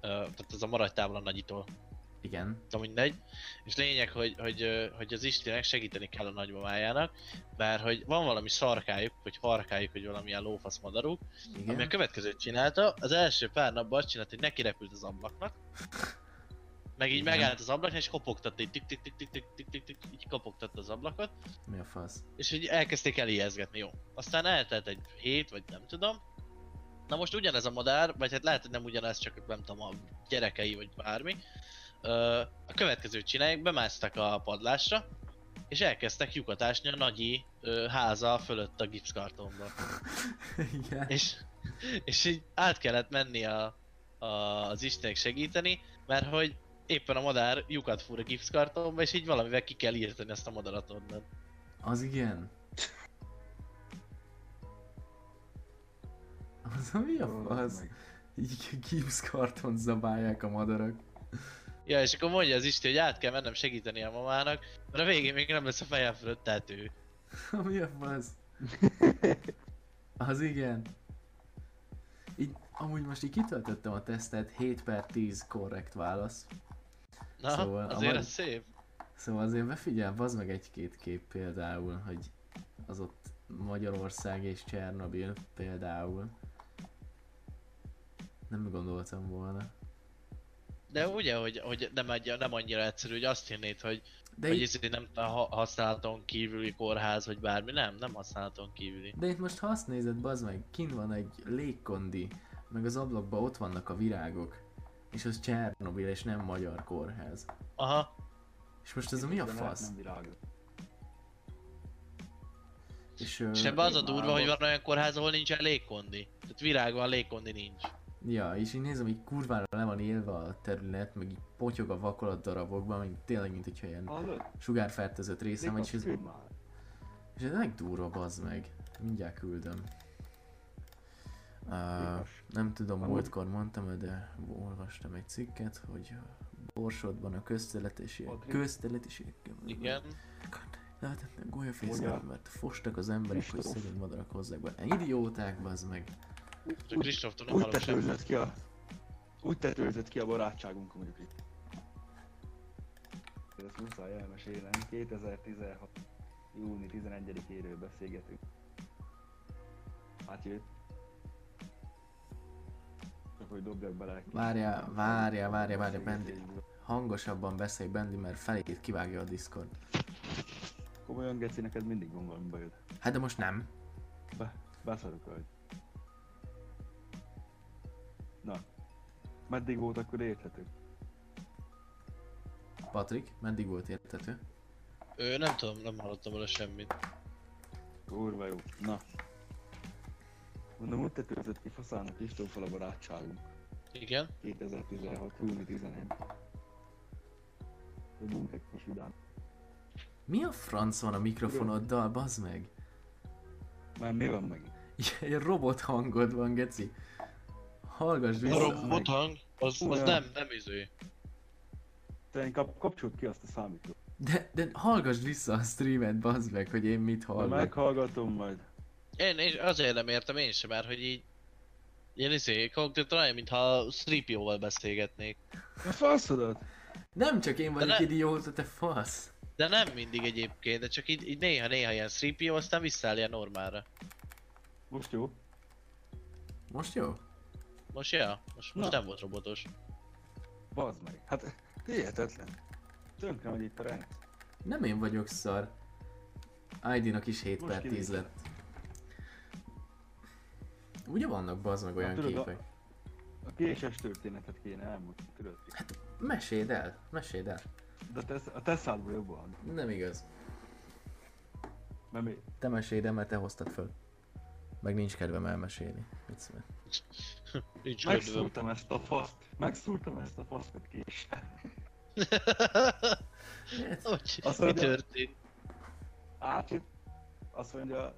B: Ö, tehát az a maradj távol a nagyitól.
A: Igen.
B: Na mindegy. És lényeg, hogy, hogy, hogy az Istinek segíteni kell a nagymamájának, mert hogy van valami szarkájuk, vagy harkájuk, hogy valamilyen lófasz madaruk,
A: Igen.
B: ami a következőt csinálta, az első pár napban azt csinált, hogy neki repült az ablaknak, meg így
A: Igen.
B: megállt az ablaknál, és kopogtatta, így tik tik tik tik tik tik tik tik, így kopogtatta az ablakot,
A: Mi a fasz?
B: és így elkezdték elijeszgetni, jó. Aztán eltelt egy hét, vagy nem tudom. Na most ugyanez a madár, vagy hát lehet, hogy nem ugyanez, csak nem tudom, a gyerekei, vagy bármi. Ö, a következőt csinálják, bemásztak a padlásra, és elkezdtek lyukat ásni a nagyi ö, háza fölött a gipszkartonba.
A: Igen.
B: És, és így át kellett menni a, a, az Istenek segíteni, mert hogy éppen a madár lyukat fúr a gipszkartonba, és így valamivel ki kell írtani ezt a madarat onnan.
A: Az igen. Az a mi a fasz? Így gipszkarton zabálják a madarak.
B: Ja, és akkor mondja az Isti, hogy át kell mennem segíteni a mamának, mert a végén még nem lesz a fejem fölött tető.
A: Mi a fasz? Az igen. Így, amúgy most így kitöltöttem a tesztet, 7 per 10 korrekt válasz.
B: Na,
A: Szóval a
B: azért
A: magy-
B: ez szép.
A: Szóval azért befigyel, az meg egy-két kép például, hogy az ott Magyarország és Csernobil például. Nem gondoltam volna.
B: De ugye, hogy, hogy nem, egy, nem annyira egyszerű, hogy azt hinnéd, hogy,
A: De
B: hogy
A: itt,
B: ez nem a ha- használaton kívüli kórház, vagy bármi, nem, nem használaton kívüli.
A: de itt most ha azt nézed, bazd meg, kint van egy légkondi, meg az ablakban ott vannak a virágok. És az Csernobil és nem magyar kórház.
B: Aha,
A: És most ez a mi a fasz? És,
B: és ebben az a
C: én
B: durva, hogy van olyan kórház, ahol nincsen légkondi. Tehát virág van, légkondi nincs.
A: Ja, és így nézem, hogy kurvára le van élve a terület, meg így potyog a vakolat darabokban, meg tényleg, mint hogyha ilyen sugárfertőzött részem, vagy és ez, és ez durva, bazd meg. Mindjárt küldöm. Uh, nem tudom,
C: Amúgy-
A: múltkor mondtam, de olvastam egy cikket, hogy Borsodban a közteletiség, közteletiség,
B: Igen.
A: lehetetlen golyafész
C: Hogyan?
A: mert fostak az emberek, hogy
C: Kristóf.
A: szegény madarak hozzák be. Idióták, bazd meg.
B: Csak Kristóftól nem
C: Úgy tetőzött ki a... Úgy tetőzött ki a barátságunk mondjuk itt. Ezt muszáj elmesélnem. 2016. júni 11-éről beszélgetünk. Hát jött. Csak hogy dobjak bele
A: Várjál, várjál, várjál, várjál, Bendi. Hangosabban beszélj, Bendi, mert felét kivágja a Discord.
C: Komolyan Geci, neked mindig van valami bajod.
A: Hát de most nem.
C: Be, beszarok hogy. Na. Meddig volt akkor érthető?
A: Patrik, meddig volt értető?
B: Ő, nem tudom, nem hallottam vele semmit.
C: Kurva jó. Na. Mondom, úgy tetőzött ki faszának Istóffal a barátságunk.
B: Igen?
C: 2016. júni 11. Dobunk egy kis vidám.
A: Mi a franc van a mikrofonoddal, bazd meg?
C: Már mi van meg?
A: Egy robot hangod van, geci. Hallgass
B: A
A: vissza.
B: robot hang, az, az nem, nem izé.
C: Te kap, kapcsolt ki azt a számítót.
A: De, de hallgass vissza a streamet, bazd meg, hogy én mit hallok.
C: meghallgatom majd.
B: Én, én azért nem értem én sem, mert hogy így... Ilyen izé, konkrétan olyan, mintha Stripio-val beszélgetnék.
C: A faszodat!
A: Nem csak én vagyok
B: ne-
A: idióta, te fasz.
B: De nem mindig egyébként, de csak így, így néha-néha ilyen Stripio, aztán visszaáll ilyen normálra.
C: Most jó?
A: Most jó?
B: Most ja, most, most
C: Na.
B: nem volt robotos.
C: Bazd meg. Hát hihetetlen. Tönkre megy itt a rend.
A: Nem én vagyok szar. ID-nak is 7
C: Most
A: per 10
C: kinéztem.
A: lett. Ugye vannak bazd meg olyan
C: tudod, a-
A: képek?
C: A késes történetet kéne elmondani, tudod?
A: Hát meséld el, meséld el.
C: De a te, a te szádból jobban.
A: Nem igaz.
C: Mert mi?
A: Te meséld el, mert te hoztad föl. Meg nincs kedvem elmesélni. Mit?
B: Nincs.
C: Megszúrtam ezt a faszt. Megszúrtam ezt a fasztot késsel.
B: Hogy?
C: Azt
B: Mi
C: mondja-
B: történt?
C: Át, azt mondja,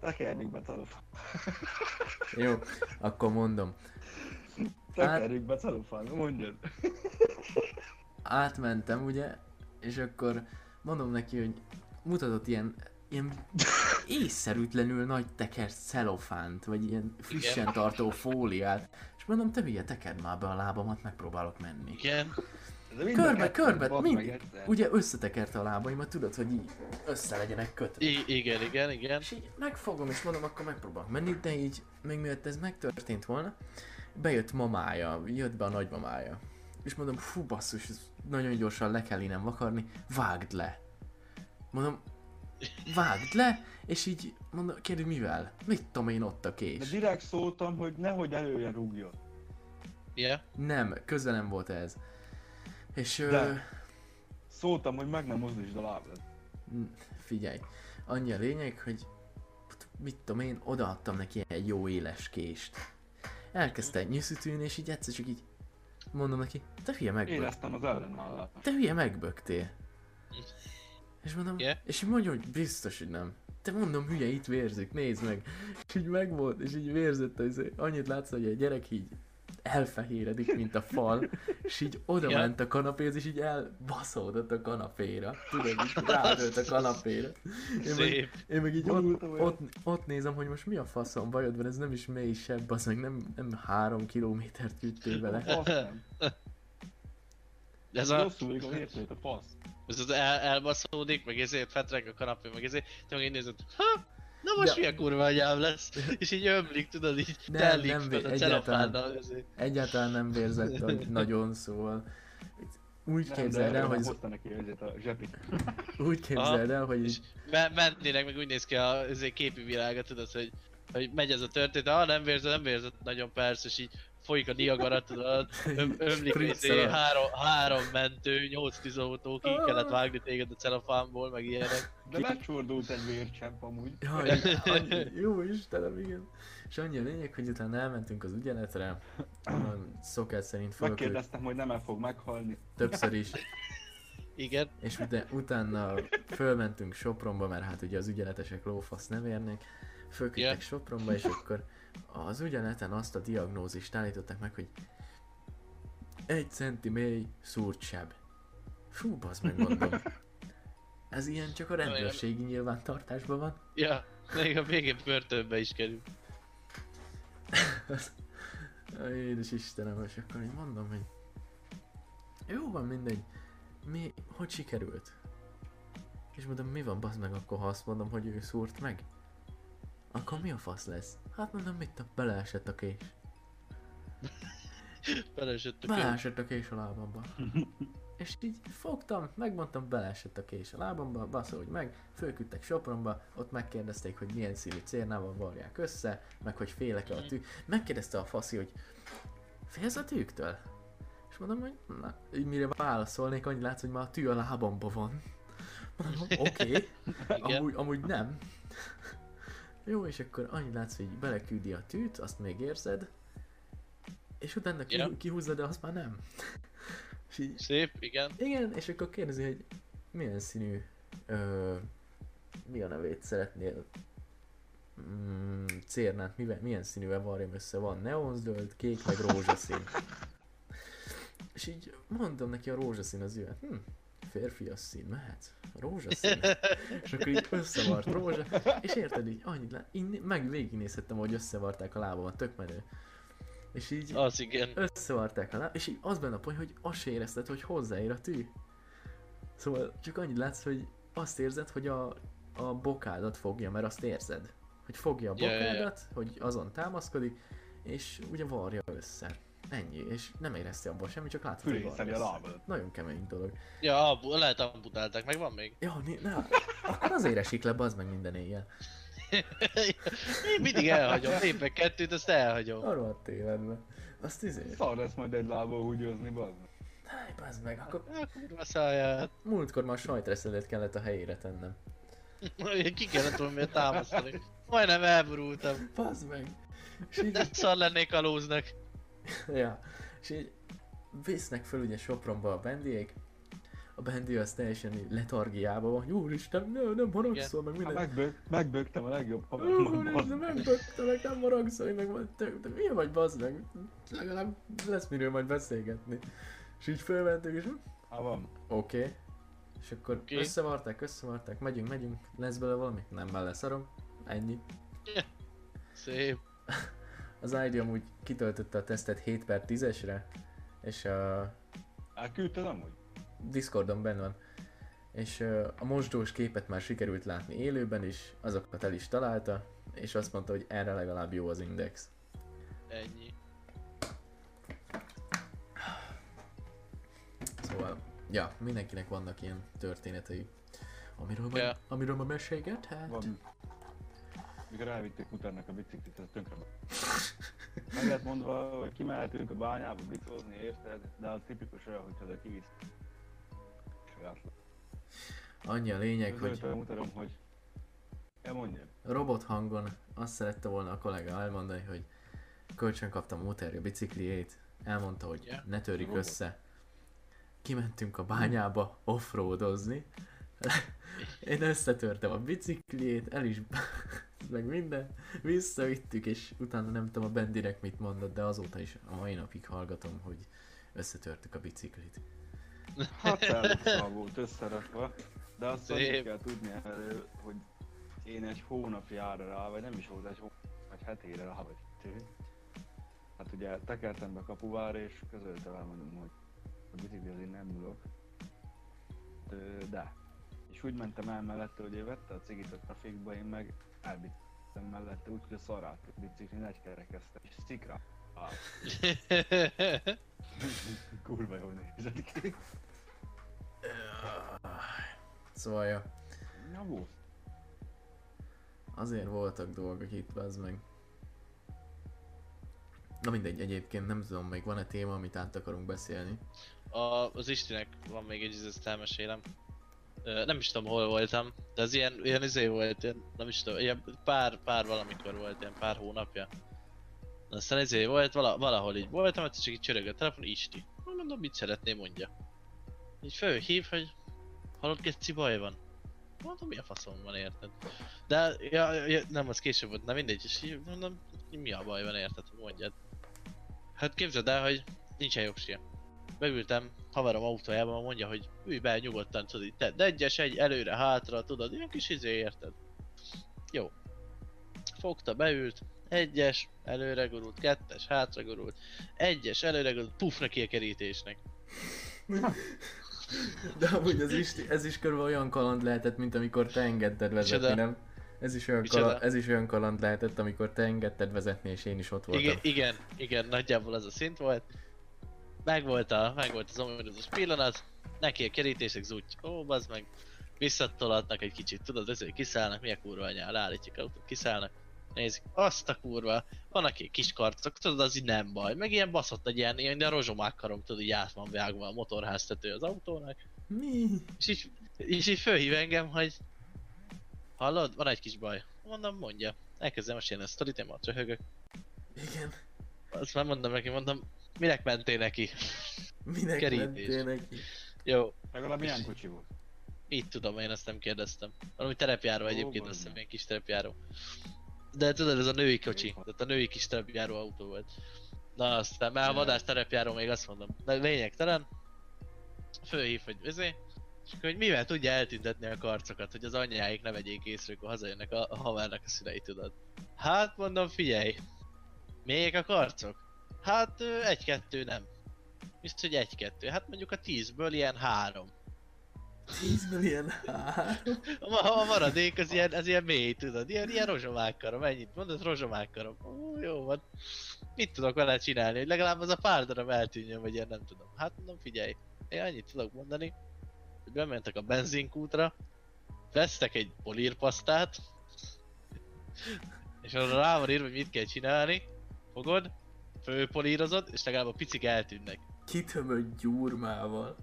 C: tekerjük be celofán.
A: Jó, akkor mondom.
C: Tekerjük be celofán, mondjad.
A: átmentem ugye, és akkor mondom neki, hogy mutatott ilyen, ilyen észszerűtlenül nagy teker celofánt, vagy ilyen frissen tartó fóliát, és mondom, te hülye, tekerd már be a lábamat, megpróbálok menni.
B: Igen.
C: De
A: Körbe, körbe,
C: bazd
A: mind,
C: meg egyszer.
A: ugye összetekerte a lábaimat, tudod, hogy így össze legyenek kötve.
B: I- igen, igen, igen.
A: És így megfogom, és mondom, akkor megpróbálok menni, de így, még mielőtt ez megtörtént volna, bejött mamája, jött be a nagymamája. És mondom, fú basszus, ez nagyon gyorsan le kell innen vakarni, vágd le. Mondom, vágd le, és így mondom, kérdi mivel? Mit tudom én ott a
C: De
A: kés?
C: direkt szóltam, hogy nehogy előre rúgjon.
B: Yeah.
A: Nem, köze nem volt ez. És ö,
C: De. Szóltam, hogy meg nem mozdítsd a lábad.
A: Mm, Figyelj, annyi a lényeg, hogy mit tudom én, odaadtam neki egy jó éles kést. Elkezdte nyüszütűn, és így egyszer csak így mondom neki, te hülye megbök,
C: Éreztem az ellenállást.
A: te hülye megböktél. És mondom,
B: Yeah.
A: és így mondja, hogy biztos, hogy nem. Te mondom, hülye, itt vérzik, nézd meg. És így megvolt, és így vérzett, az, annyit látsz, hogy a gyerek így elfehéredik, mint a fal, és így oda
B: Ja.
A: ment a kanapéhoz, és így elbaszódott a kanapéra. Tudod, így rádölt a kanapéra. Én meg, én meg így ott, ott, ott, nézem, hogy most mi a faszom bajod van, ez nem is mély sebb, az meg nem, nem három kilométert üttél vele.
B: Ez a,
C: Rosszul a fasz.
B: ez az el, elbaszódik, meg ezért fetreg a kanapé, meg ezért, te meg így nézed, ha, na most
A: De-
B: milyen kurva anyám lesz, és így ömlik, tudod, így
A: Nem,
B: telik
A: nem,
B: fel a
A: egyáltalán. Egyáltalán nem vérzett hogy nagyon, szóval úgy
C: Nem,
A: képzeld el, hogy,
C: hozta neki ezért a zsepit.
A: úgy képzeld el, hogy
B: És me- mennének, meg úgy néz ki a ezért képi világa, tudod, hogy, hogy megy ez a történet, ah nem vérzett, nem vérzett nagyon persze, és így folyik a Niagara, tudod, öm, ömlik izé, három, három mentő, nyolc tűzautó, ki kellett vágni téged a celofánból, meg ilyenek.
C: De megcsordult egy vércsepp amúgy.
A: Jaj, annyi, jó Istenem, igen. És annyi a lényeg, hogy utána elmentünk az ügyeletre, szokás szerint fölkült
C: Megkérdeztem, hogy nem el fog meghalni.
A: többször is,
B: Igen,
A: és utána, utána fölmentünk Sopronba, mert hát ugye az ügyeletesek lófasz nem érnek, fölküldtek
B: Yeah.
A: Sopronba, és akkor az ügyeleten azt a diagnózist állították meg, hogy egy centi mély szúrt seb. Fú, bazd meg mondom. Ez ilyen csak a rendőrségi nyilvántartásban van.
B: ja, még a végén börtönbe is kerül.
A: Édes Istenem, és akkor én mondom, hogy jó van, mindegy. Mi, hogy sikerült? És mondom, mi van, bazd meg, akkor ha azt mondom, hogy ő szúrt meg? Akkor mi a fasz lesz? Hát mondom, mit tudom, beleesett a kés.
B: Beleesett a kő.
A: Beleesett a kés a lábamba. És így fogtam, megmondtam, beleesett a kés a lábamba, baszolj meg, fölküldtek Sopronba, ott megkérdezték, hogy milyen színű cérnával varják össze, meg hogy félek-e a tű. Megkérdezte a faszi, hogy félsz a tűktől? És mondom, hogy na, így mire válaszolnék, annyi látsz, hogy már a tű a lábamba van. Mondom, oké, okay. Amúgy, amúgy nem. Jó, és akkor annyi látsz, hogy beleküldi a tűt, azt még érzed, és utána
B: Ja.
A: kihúzza, de azt már nem. és így,
B: Szép, igen.
A: igen, és akkor kérdezi, hogy milyen színű, ö, mi a nevét szeretnél mm, cérnát, mivel, milyen színűvel varjam össze, van neonzöld, kék, meg rózsaszín. és így mondom neki a rózsaszín az jöhet. Hm, férfias szín, mehet? Rózsaszín. és akkor így összevart rózsa, és érted így, annyit lá- így meg végignézhettem, hogy összevarták a lábamat, tök menő. És így
B: Az igen.
A: összevarták a láb, és így az benne a poén, hogy azt se érezted, hogy hozzáér a tű. Szóval csak annyit látsz, hogy azt érzed, hogy a, a bokádat fogja, mert azt érzed. Hogy fogja a
B: Ja, ja, ja.
A: bokádat, hogy azon támaszkodik, és ugye varja össze. Ennyi, és nem érezte abban semmi, csak látod, hogy varja
C: a lábad.
A: Nagyon kemény dolog.
B: Ja, abu, lehet amputálták, meg van még.
A: Ja, né, ne, akkor azért esik le, bazd meg minden éjjel.
B: Én mindig elhagyom, lépek kettőt, azt elhagyom.
A: Arról a tévedve. Azt izé,
C: Szar lesz majd egy lábbal húgyozni, bazd.
A: Háj, bazd meg, akkor
B: A kurva száját.
A: múltkor már sajtreszedet kellett a helyére tennem.
B: Ki kellett volna miért támasztani. Majdnem elborultam.
A: Bazd meg. És így,
B: De szar lennék a lóznak.
A: ja, és így visznek föl ugye Sopronba a bendiék, a Bendi az teljesen így letargiában van, úristen, ne, nem haragszol, meg minden.
C: megbög, megbögtem a legjobb
A: Ó,
C: haverommal.
A: Úristen, megbögtelek, nem haragszol, meg te, te milyen vagy bazd meg? Legalább lesz miről majd beszélgetni. És így fölmentünk, és
C: Ha van.
A: Oké. Okay. És akkor okay. összevarták, összevarták, megyünk, megyünk, lesz belőle valami? Nem bele szarom. Ennyi.
B: Szép.
A: Az ID amúgy kitöltötte a tesztet 7 per 10-esre, és a
C: Elküldted amúgy?
A: Discordon benne van. És a mosdós képet már sikerült látni élőben is, azokat el is találta, és azt mondta, hogy erre legalább jó az index.
B: Ennyi.
A: Szóval, ja, mindenkinek vannak ilyen történetei, amiről,
B: Ja.
A: ma, amiről ma mesélgethet.
C: Van. Mikor elvitték Muternek a biciklit, ez tönkre Meg lett mondva, hogy kimehetünk a bányába bicózni, érted? De az tipikus olyan, hogyha oda kivisz.
A: Annyi a lényeg, hogy
C: mutatom, hogy elmondjam.
A: robot hangon azt szerette volna a kollega elmondani, hogy kölcsön kaptam a motorja bicikliét, elmondta, hogy
B: Ja.
A: ne törjük
C: Robot.
A: össze. Kimentünk a bányába offroadozni. Én összetörtem a bicikliét, el is meg minden, visszavittük, és utána nem tudom a Bendinek mit mondott, de azóta is a mai napig hallgatom, hogy összetörtük a biciklit.
C: Hát volt összerakva, de azt annyit kell tudni erről, hogy én egy hónapjára rá, vagy nem is volt egy hónap, vagy hetére rá, vagy. Hát ugye tekertem be kapuvára, és közölte velem, mondom, hogy a bicikli azért nem ülök. De. És úgy mentem el mellette, hogy ő vette a cigit a trafikba, én meg elbittem mellette, úgyhogy a szarát a bicikli egy kerekezte, és szikra. Ah, kurva jól nézett ki.
A: Szóval, ja,
C: Ja, volt.
A: azért voltak dolgok itt, az meg. Na mindegy, egyébként nem tudom, még van-e téma, amit át akarunk beszélni.
B: A, az Istinek van még egy ezt elmesélem. Nem is tudom hol voltam, de az ilyen, ilyen izé volt, ilyen, nem is tudom, ilyen pár, pár valamikor volt, ilyen pár hónapja. Aztán izé volt, vala, valahol így voltam, hát csak így csörög a telefon, Isti. Mondom, mit szeretné, mondja. Így fölhív, hogy hallod, Geci baj van. Mondom, mi a faszom van, érted? De, ja, ja, nem, az később volt, na mindegy, és így mondom, mi a baj van, érted, mondjad. Hát képzeld el, hogy nincsen jogsia beültem haverom autójába, mondja, hogy ülj be nyugodtan, tudod, így tedd egyes, egy előre, hátra, tudod, ilyen kis izé, érted? Jó. Fogta, beült, egyes, előre gurult, kettes, hátra gurult, egyes, előre gurult, puf neki a kerítésnek.
A: De amúgy ez is, ez is körülbelül olyan kaland lehetett, mint amikor te engedted vezetni,
B: Micsoda?
A: nem? Ez is, olyan
B: Micsoda?
A: kaland, ez is olyan kaland lehetett, amikor te engedted vezetni, és én is ott voltam.
B: Igen, igen, igen, nagyjából az a szint volt. Megvolt, a, megvolt az ominózus pillanat, neki a kerítések zúgy, ó, bazd meg, visszatolatnak egy kicsit, tudod, ezért kiszállnak, mi a kurva anyá, állítjuk autót, kiszállnak, nézik, azt a kurva, van egy kis karcok, tudod, az így nem baj, meg ilyen baszott egy ilyen, ilyen de rozsomák karom, tudod, így át van vágva a motorháztető az autónak,
A: Mi?
B: és így, és így fölhív engem, hogy hallod, van egy kis baj, mondom, mondja, elkezdem mesélni a sztorit, én ma röhögök,
A: Igen.
B: Azt már mondom neki, mondom, minek mentél neki?
A: Minek
B: Kerítés.
A: mentél neki?
B: Jó,
C: Legalább milyen kocsi volt?
B: így tudom, én ezt nem kérdeztem. Valami terepjáró
C: Ó,
B: egyébként, azt hiszem, ilyen kis terepjáró. De tudod, ez a női kocsi, tehát a női kis terepjáró autó volt. Na aztán már a
C: Ja.
B: vadás terepjáró még azt mondom. De lényegtelen. Fölhív, hogy ezé. És akkor, hogy mivel tudja eltüntetni a karcokat, hogy az anyjáik ne vegyék észre, akkor hazajönnek a, a havernak a szülei, tudod. Hát mondom, figyelj. Még a karcok? Hát egy-kettő nem. Biztos, hogy egy-kettő. Hát mondjuk a tízből ilyen három.
A: 10 millió három.
B: A, a maradék az ilyen, az ilyen mély, tudod, ilyen, ilyen rozsomákkarom, ennyit mondod, rozsomákkarom. Ó, jó van. Mit tudok vele csinálni, hogy legalább az a pár darab eltűnjön, vagy ilyen nem tudom. Hát mondom, figyelj, én annyit tudok mondani, hogy bementek a benzinkútra, vesztek egy polírpasztát, és arra rá van írva, hogy mit kell csinálni, fogod, fölpolírozod, és legalább a picik eltűnnek.
A: Kitömött gyurmával.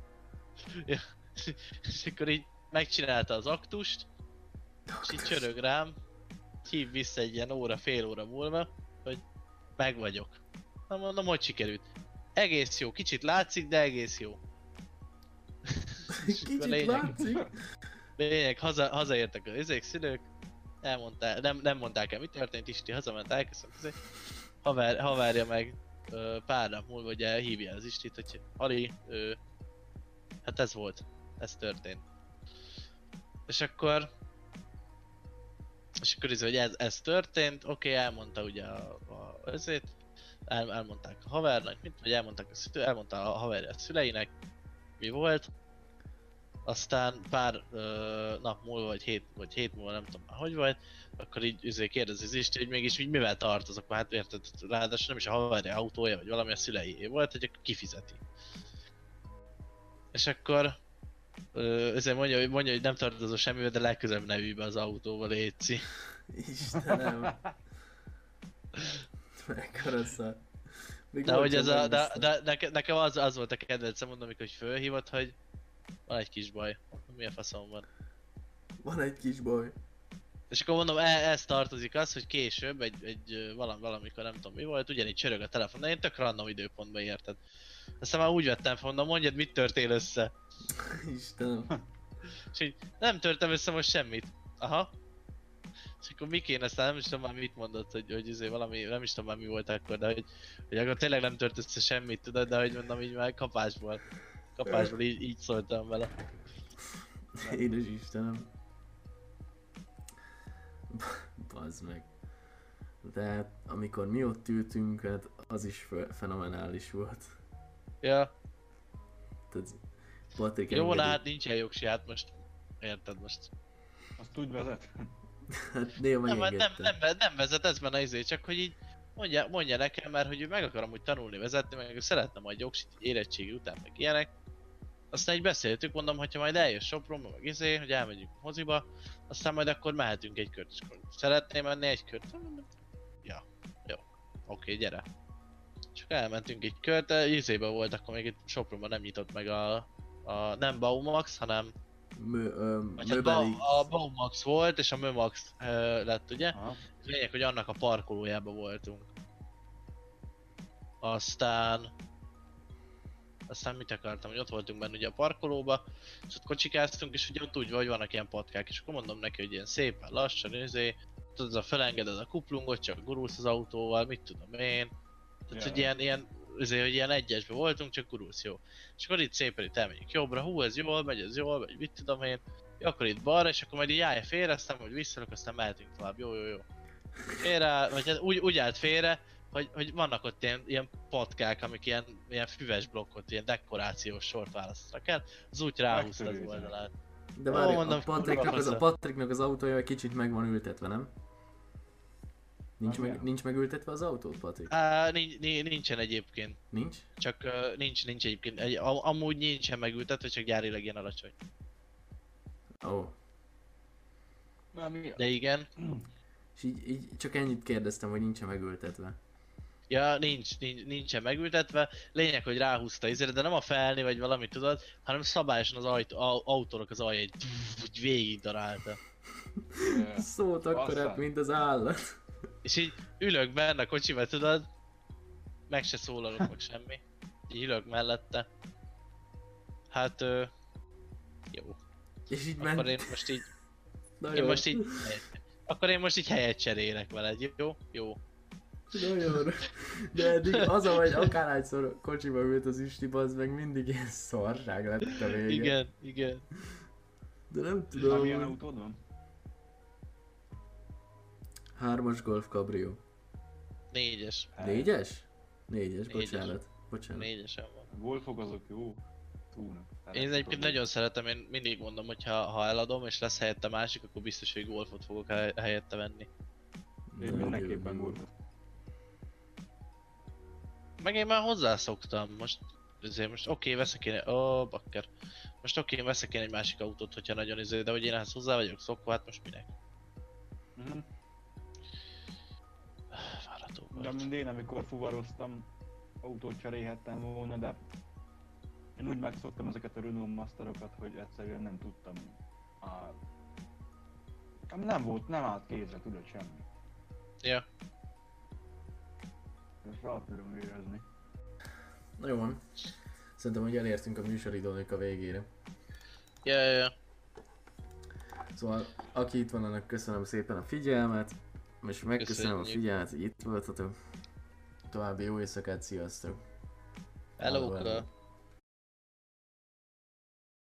B: És akkor így megcsinálta az aktust, és így csörög rám, hív vissza egy ilyen óra, fél óra múlva, hogy meg vagyok. Na mondom, hogy sikerült. Egész jó, kicsit látszik, de egész jó.
A: Kicsit
B: lényeg-
A: látszik.
B: Lényeg, haza, hazaértek az izék, szülők, elmondták, nem, nem mondták el, mi történt, Isti hazament, elköszönt, izé. Haver, haverja meg ö, pár nap múlva ugye hívja az Istit, hogy Ali, ö, hát ez volt, ez történt. És akkor és akkor izé, hogy ez, ez történt, oké, okay, elmondta ugye a, a el, elmondták a havernak, mint vagy elmondták a szülő, elmondta a haverja a szüleinek, mi volt. Aztán pár ö, nap múlva, vagy hét, vagy hét múlva, nem tudom hogy volt, akkor így izé kérdezi az Isti, hogy mégis így mivel tartozok, hát érted, ráadásul nem is a haverja autója, vagy valami a szülei volt, hogy akkor kifizeti. És akkor ö, ezért mondja, hogy, mondja, hogy nem tartozol semmivel, de legközelebb ne ülj be az autóba, létszi.
A: Istenem. Mekkora szar. Még
B: De hogy ez a, de, de nekem az, az volt a kedvencem, mondom, amikor hogy fölhívott, hogy van egy kis baj. Mi a faszom van?
A: Van egy kis baj.
B: És akkor mondom, e, ez tartozik az, hogy később, egy, egy ö, valam, valamikor nem tudom mi volt, ugyanígy csörög a telefon, de én tök random időpontban érted. Aztán már úgy vettem fel, mondom, mondjad, mit törtél össze.
A: Istenem.
B: És így nem törtem össze most semmit. Aha. És akkor mi kéne, aztán nem is tudom már mit mondott, hogy, hogy izé valami, nem is tudom már mi volt akkor, de hogy, hogy akkor tényleg nem tört össze semmit, tudod, de hogy mondom így már kapásból. Kapásból így, így szóltam vele.
A: Édes Istenem. Bazd meg. De hát, amikor mi ott ültünk, hát az is fe- fenomenális volt.
B: Ja,
A: Tehát Patrik
B: jó,
A: engedi-
B: na hát nincsen jogsi, hát most érted most.
C: Azt úgy vezet?
A: Hát néha
B: Nem, hát nem, nem, nem vezet ez benne izé, csak hogy így mondja, mondja nekem, mert hogy ő meg akarom úgy tanulni vezetni, meg szeretne majd jogsit érettségi után, meg ilyenek. Aztán így beszéltük, mondom, hogyha majd eljön Sopronba, meg izé, hogy elmegyünk moziba, aztán majd akkor mehetünk egy kört, és akkor szeretném menni egy kört. Ja, jó, oké, gyere. Akkor elmentünk egy kört, de izébe volt, akkor még itt Sopronban nem nyitott meg a, a nem Baumax, hanem
A: Mö, ö,
B: hát ba,
A: möbeli...
B: a Baumax volt, és a Mömax ö, lett, ugye?
C: Aha.
B: Lényeg, hogy annak a parkolójában voltunk. Aztán... Aztán mit akartam, hogy ott voltunk benne ugye a parkolóba, és ott kocsikáztunk, és ugye ott úgy van, hogy vannak ilyen patkák, és akkor mondom neki, hogy ilyen szépen lassan, nézé, tudod, a felengeded a kuplungot, csak gurulsz az autóval, mit tudom én. Tehát,
C: Ja.
B: hogy ilyen, ilyen, azért, hogy ilyen egyesbe voltunk, csak gurulsz, jó. És akkor itt szépen itt elmegyünk jobbra, hú, ez jól megy, ez jól megy, mit tudom én. Jó, akkor itt balra, és akkor majd így állj félre, aztán majd visszalök, aztán mehetünk tovább, jó, jó, jó. Félre, vagy hát úgy, úgy állt félre, hogy, hogy vannak ott ilyen, ilyen patkák, amik ilyen, ilyen füves blokkot, ilyen dekorációs sort választanak el, az úgy ráhúzta az oldalát.
A: De
B: Ó,
A: várj,
B: mondom,
A: a Patriknak
B: kurva
A: az, a
B: fasz.
A: Patriknak az autója egy kicsit meg van ültetve, nem? Nincs,
C: Nem,
A: meg, nincs megültetve az autót, Patrik?
B: Á, nincs, nincsen egyébként,
A: Nincs?
B: csak uh, nincs, nincs egyébként, egy, am- amúgy nincsen megültetve, csak gyárilag ilyen alacsony.
A: Ó. Oh.
B: De igen,
A: És így, így csak ennyit kérdeztem, hogy nincs megültetve.
B: Ja, nincs, nincs, nincsen megültetve. Lényeg, hogy ráhúzta izére, de nem a felni vagy valami tudod, hanem szabályosan az ajtó, au- autónak az alja egy úgy végig darálta.
A: Szólt akkor
C: Bassza.
A: mint az állat.
B: És így ülök benne a kocsiba, tudod, meg se szólalok meg semmi. Így ülök mellette. Hát, ö, jó.
A: És így
B: Akkor
A: ment.
B: én most így,
A: Na
B: én
A: jó.
B: most így, akkor én most így helyet cserélek veled, jó? Jó.
A: Nagyon. De eddig az, ahogy akárhányszor kocsiba ült az Isti, az meg mindig ilyen szarság lett a vége.
B: Igen, igen.
A: De nem tudom.
C: milyen autód van?
A: Hármas Golf Cabrio.
B: Négyes.
A: Négyes? Négyes,
B: Négyes.
A: bocsánat. Bocsánat.
B: Négyesen van.
C: Golfok azok jó. Túlnak.
B: Én egyébként nagyon szeretem, én mindig mondom, hogy ha, ha eladom és lesz helyette másik, akkor biztos, hogy golfot fogok hely- helyette venni.
C: Én mindenképpen golfot.
B: Meg én már hozzászoktam, most azért most oké, okay, veszek én, ó, oh, bakker. Most oké, okay, veszek én egy másik autót, hogyha nagyon izé, de hogy én ehhez hozzá vagyok szokva, hát most minek?
C: Mhm.
B: Várható
C: De
B: volt.
C: mind én, amikor fuvaroztam, autót cserélhettem volna, de én úgy megszoktam ezeket a Renault Masterokat, hogy egyszerűen nem tudtam. A... Nem volt, nem állt kézre, tudod semmi.
B: Ja,
C: Rá tudom érezni.
A: Na jó van. Szerintem, hogy elértünk a műsoridónak a végére.
B: Ja, ja, ja.
A: Szóval, aki itt van, annak köszönöm szépen a figyelmet, és megköszönöm a
B: Köszönjük.
A: figyelmet, hogy itt voltatok. További jó éjszakát, sziasztok!
B: Hello,
A: Hello.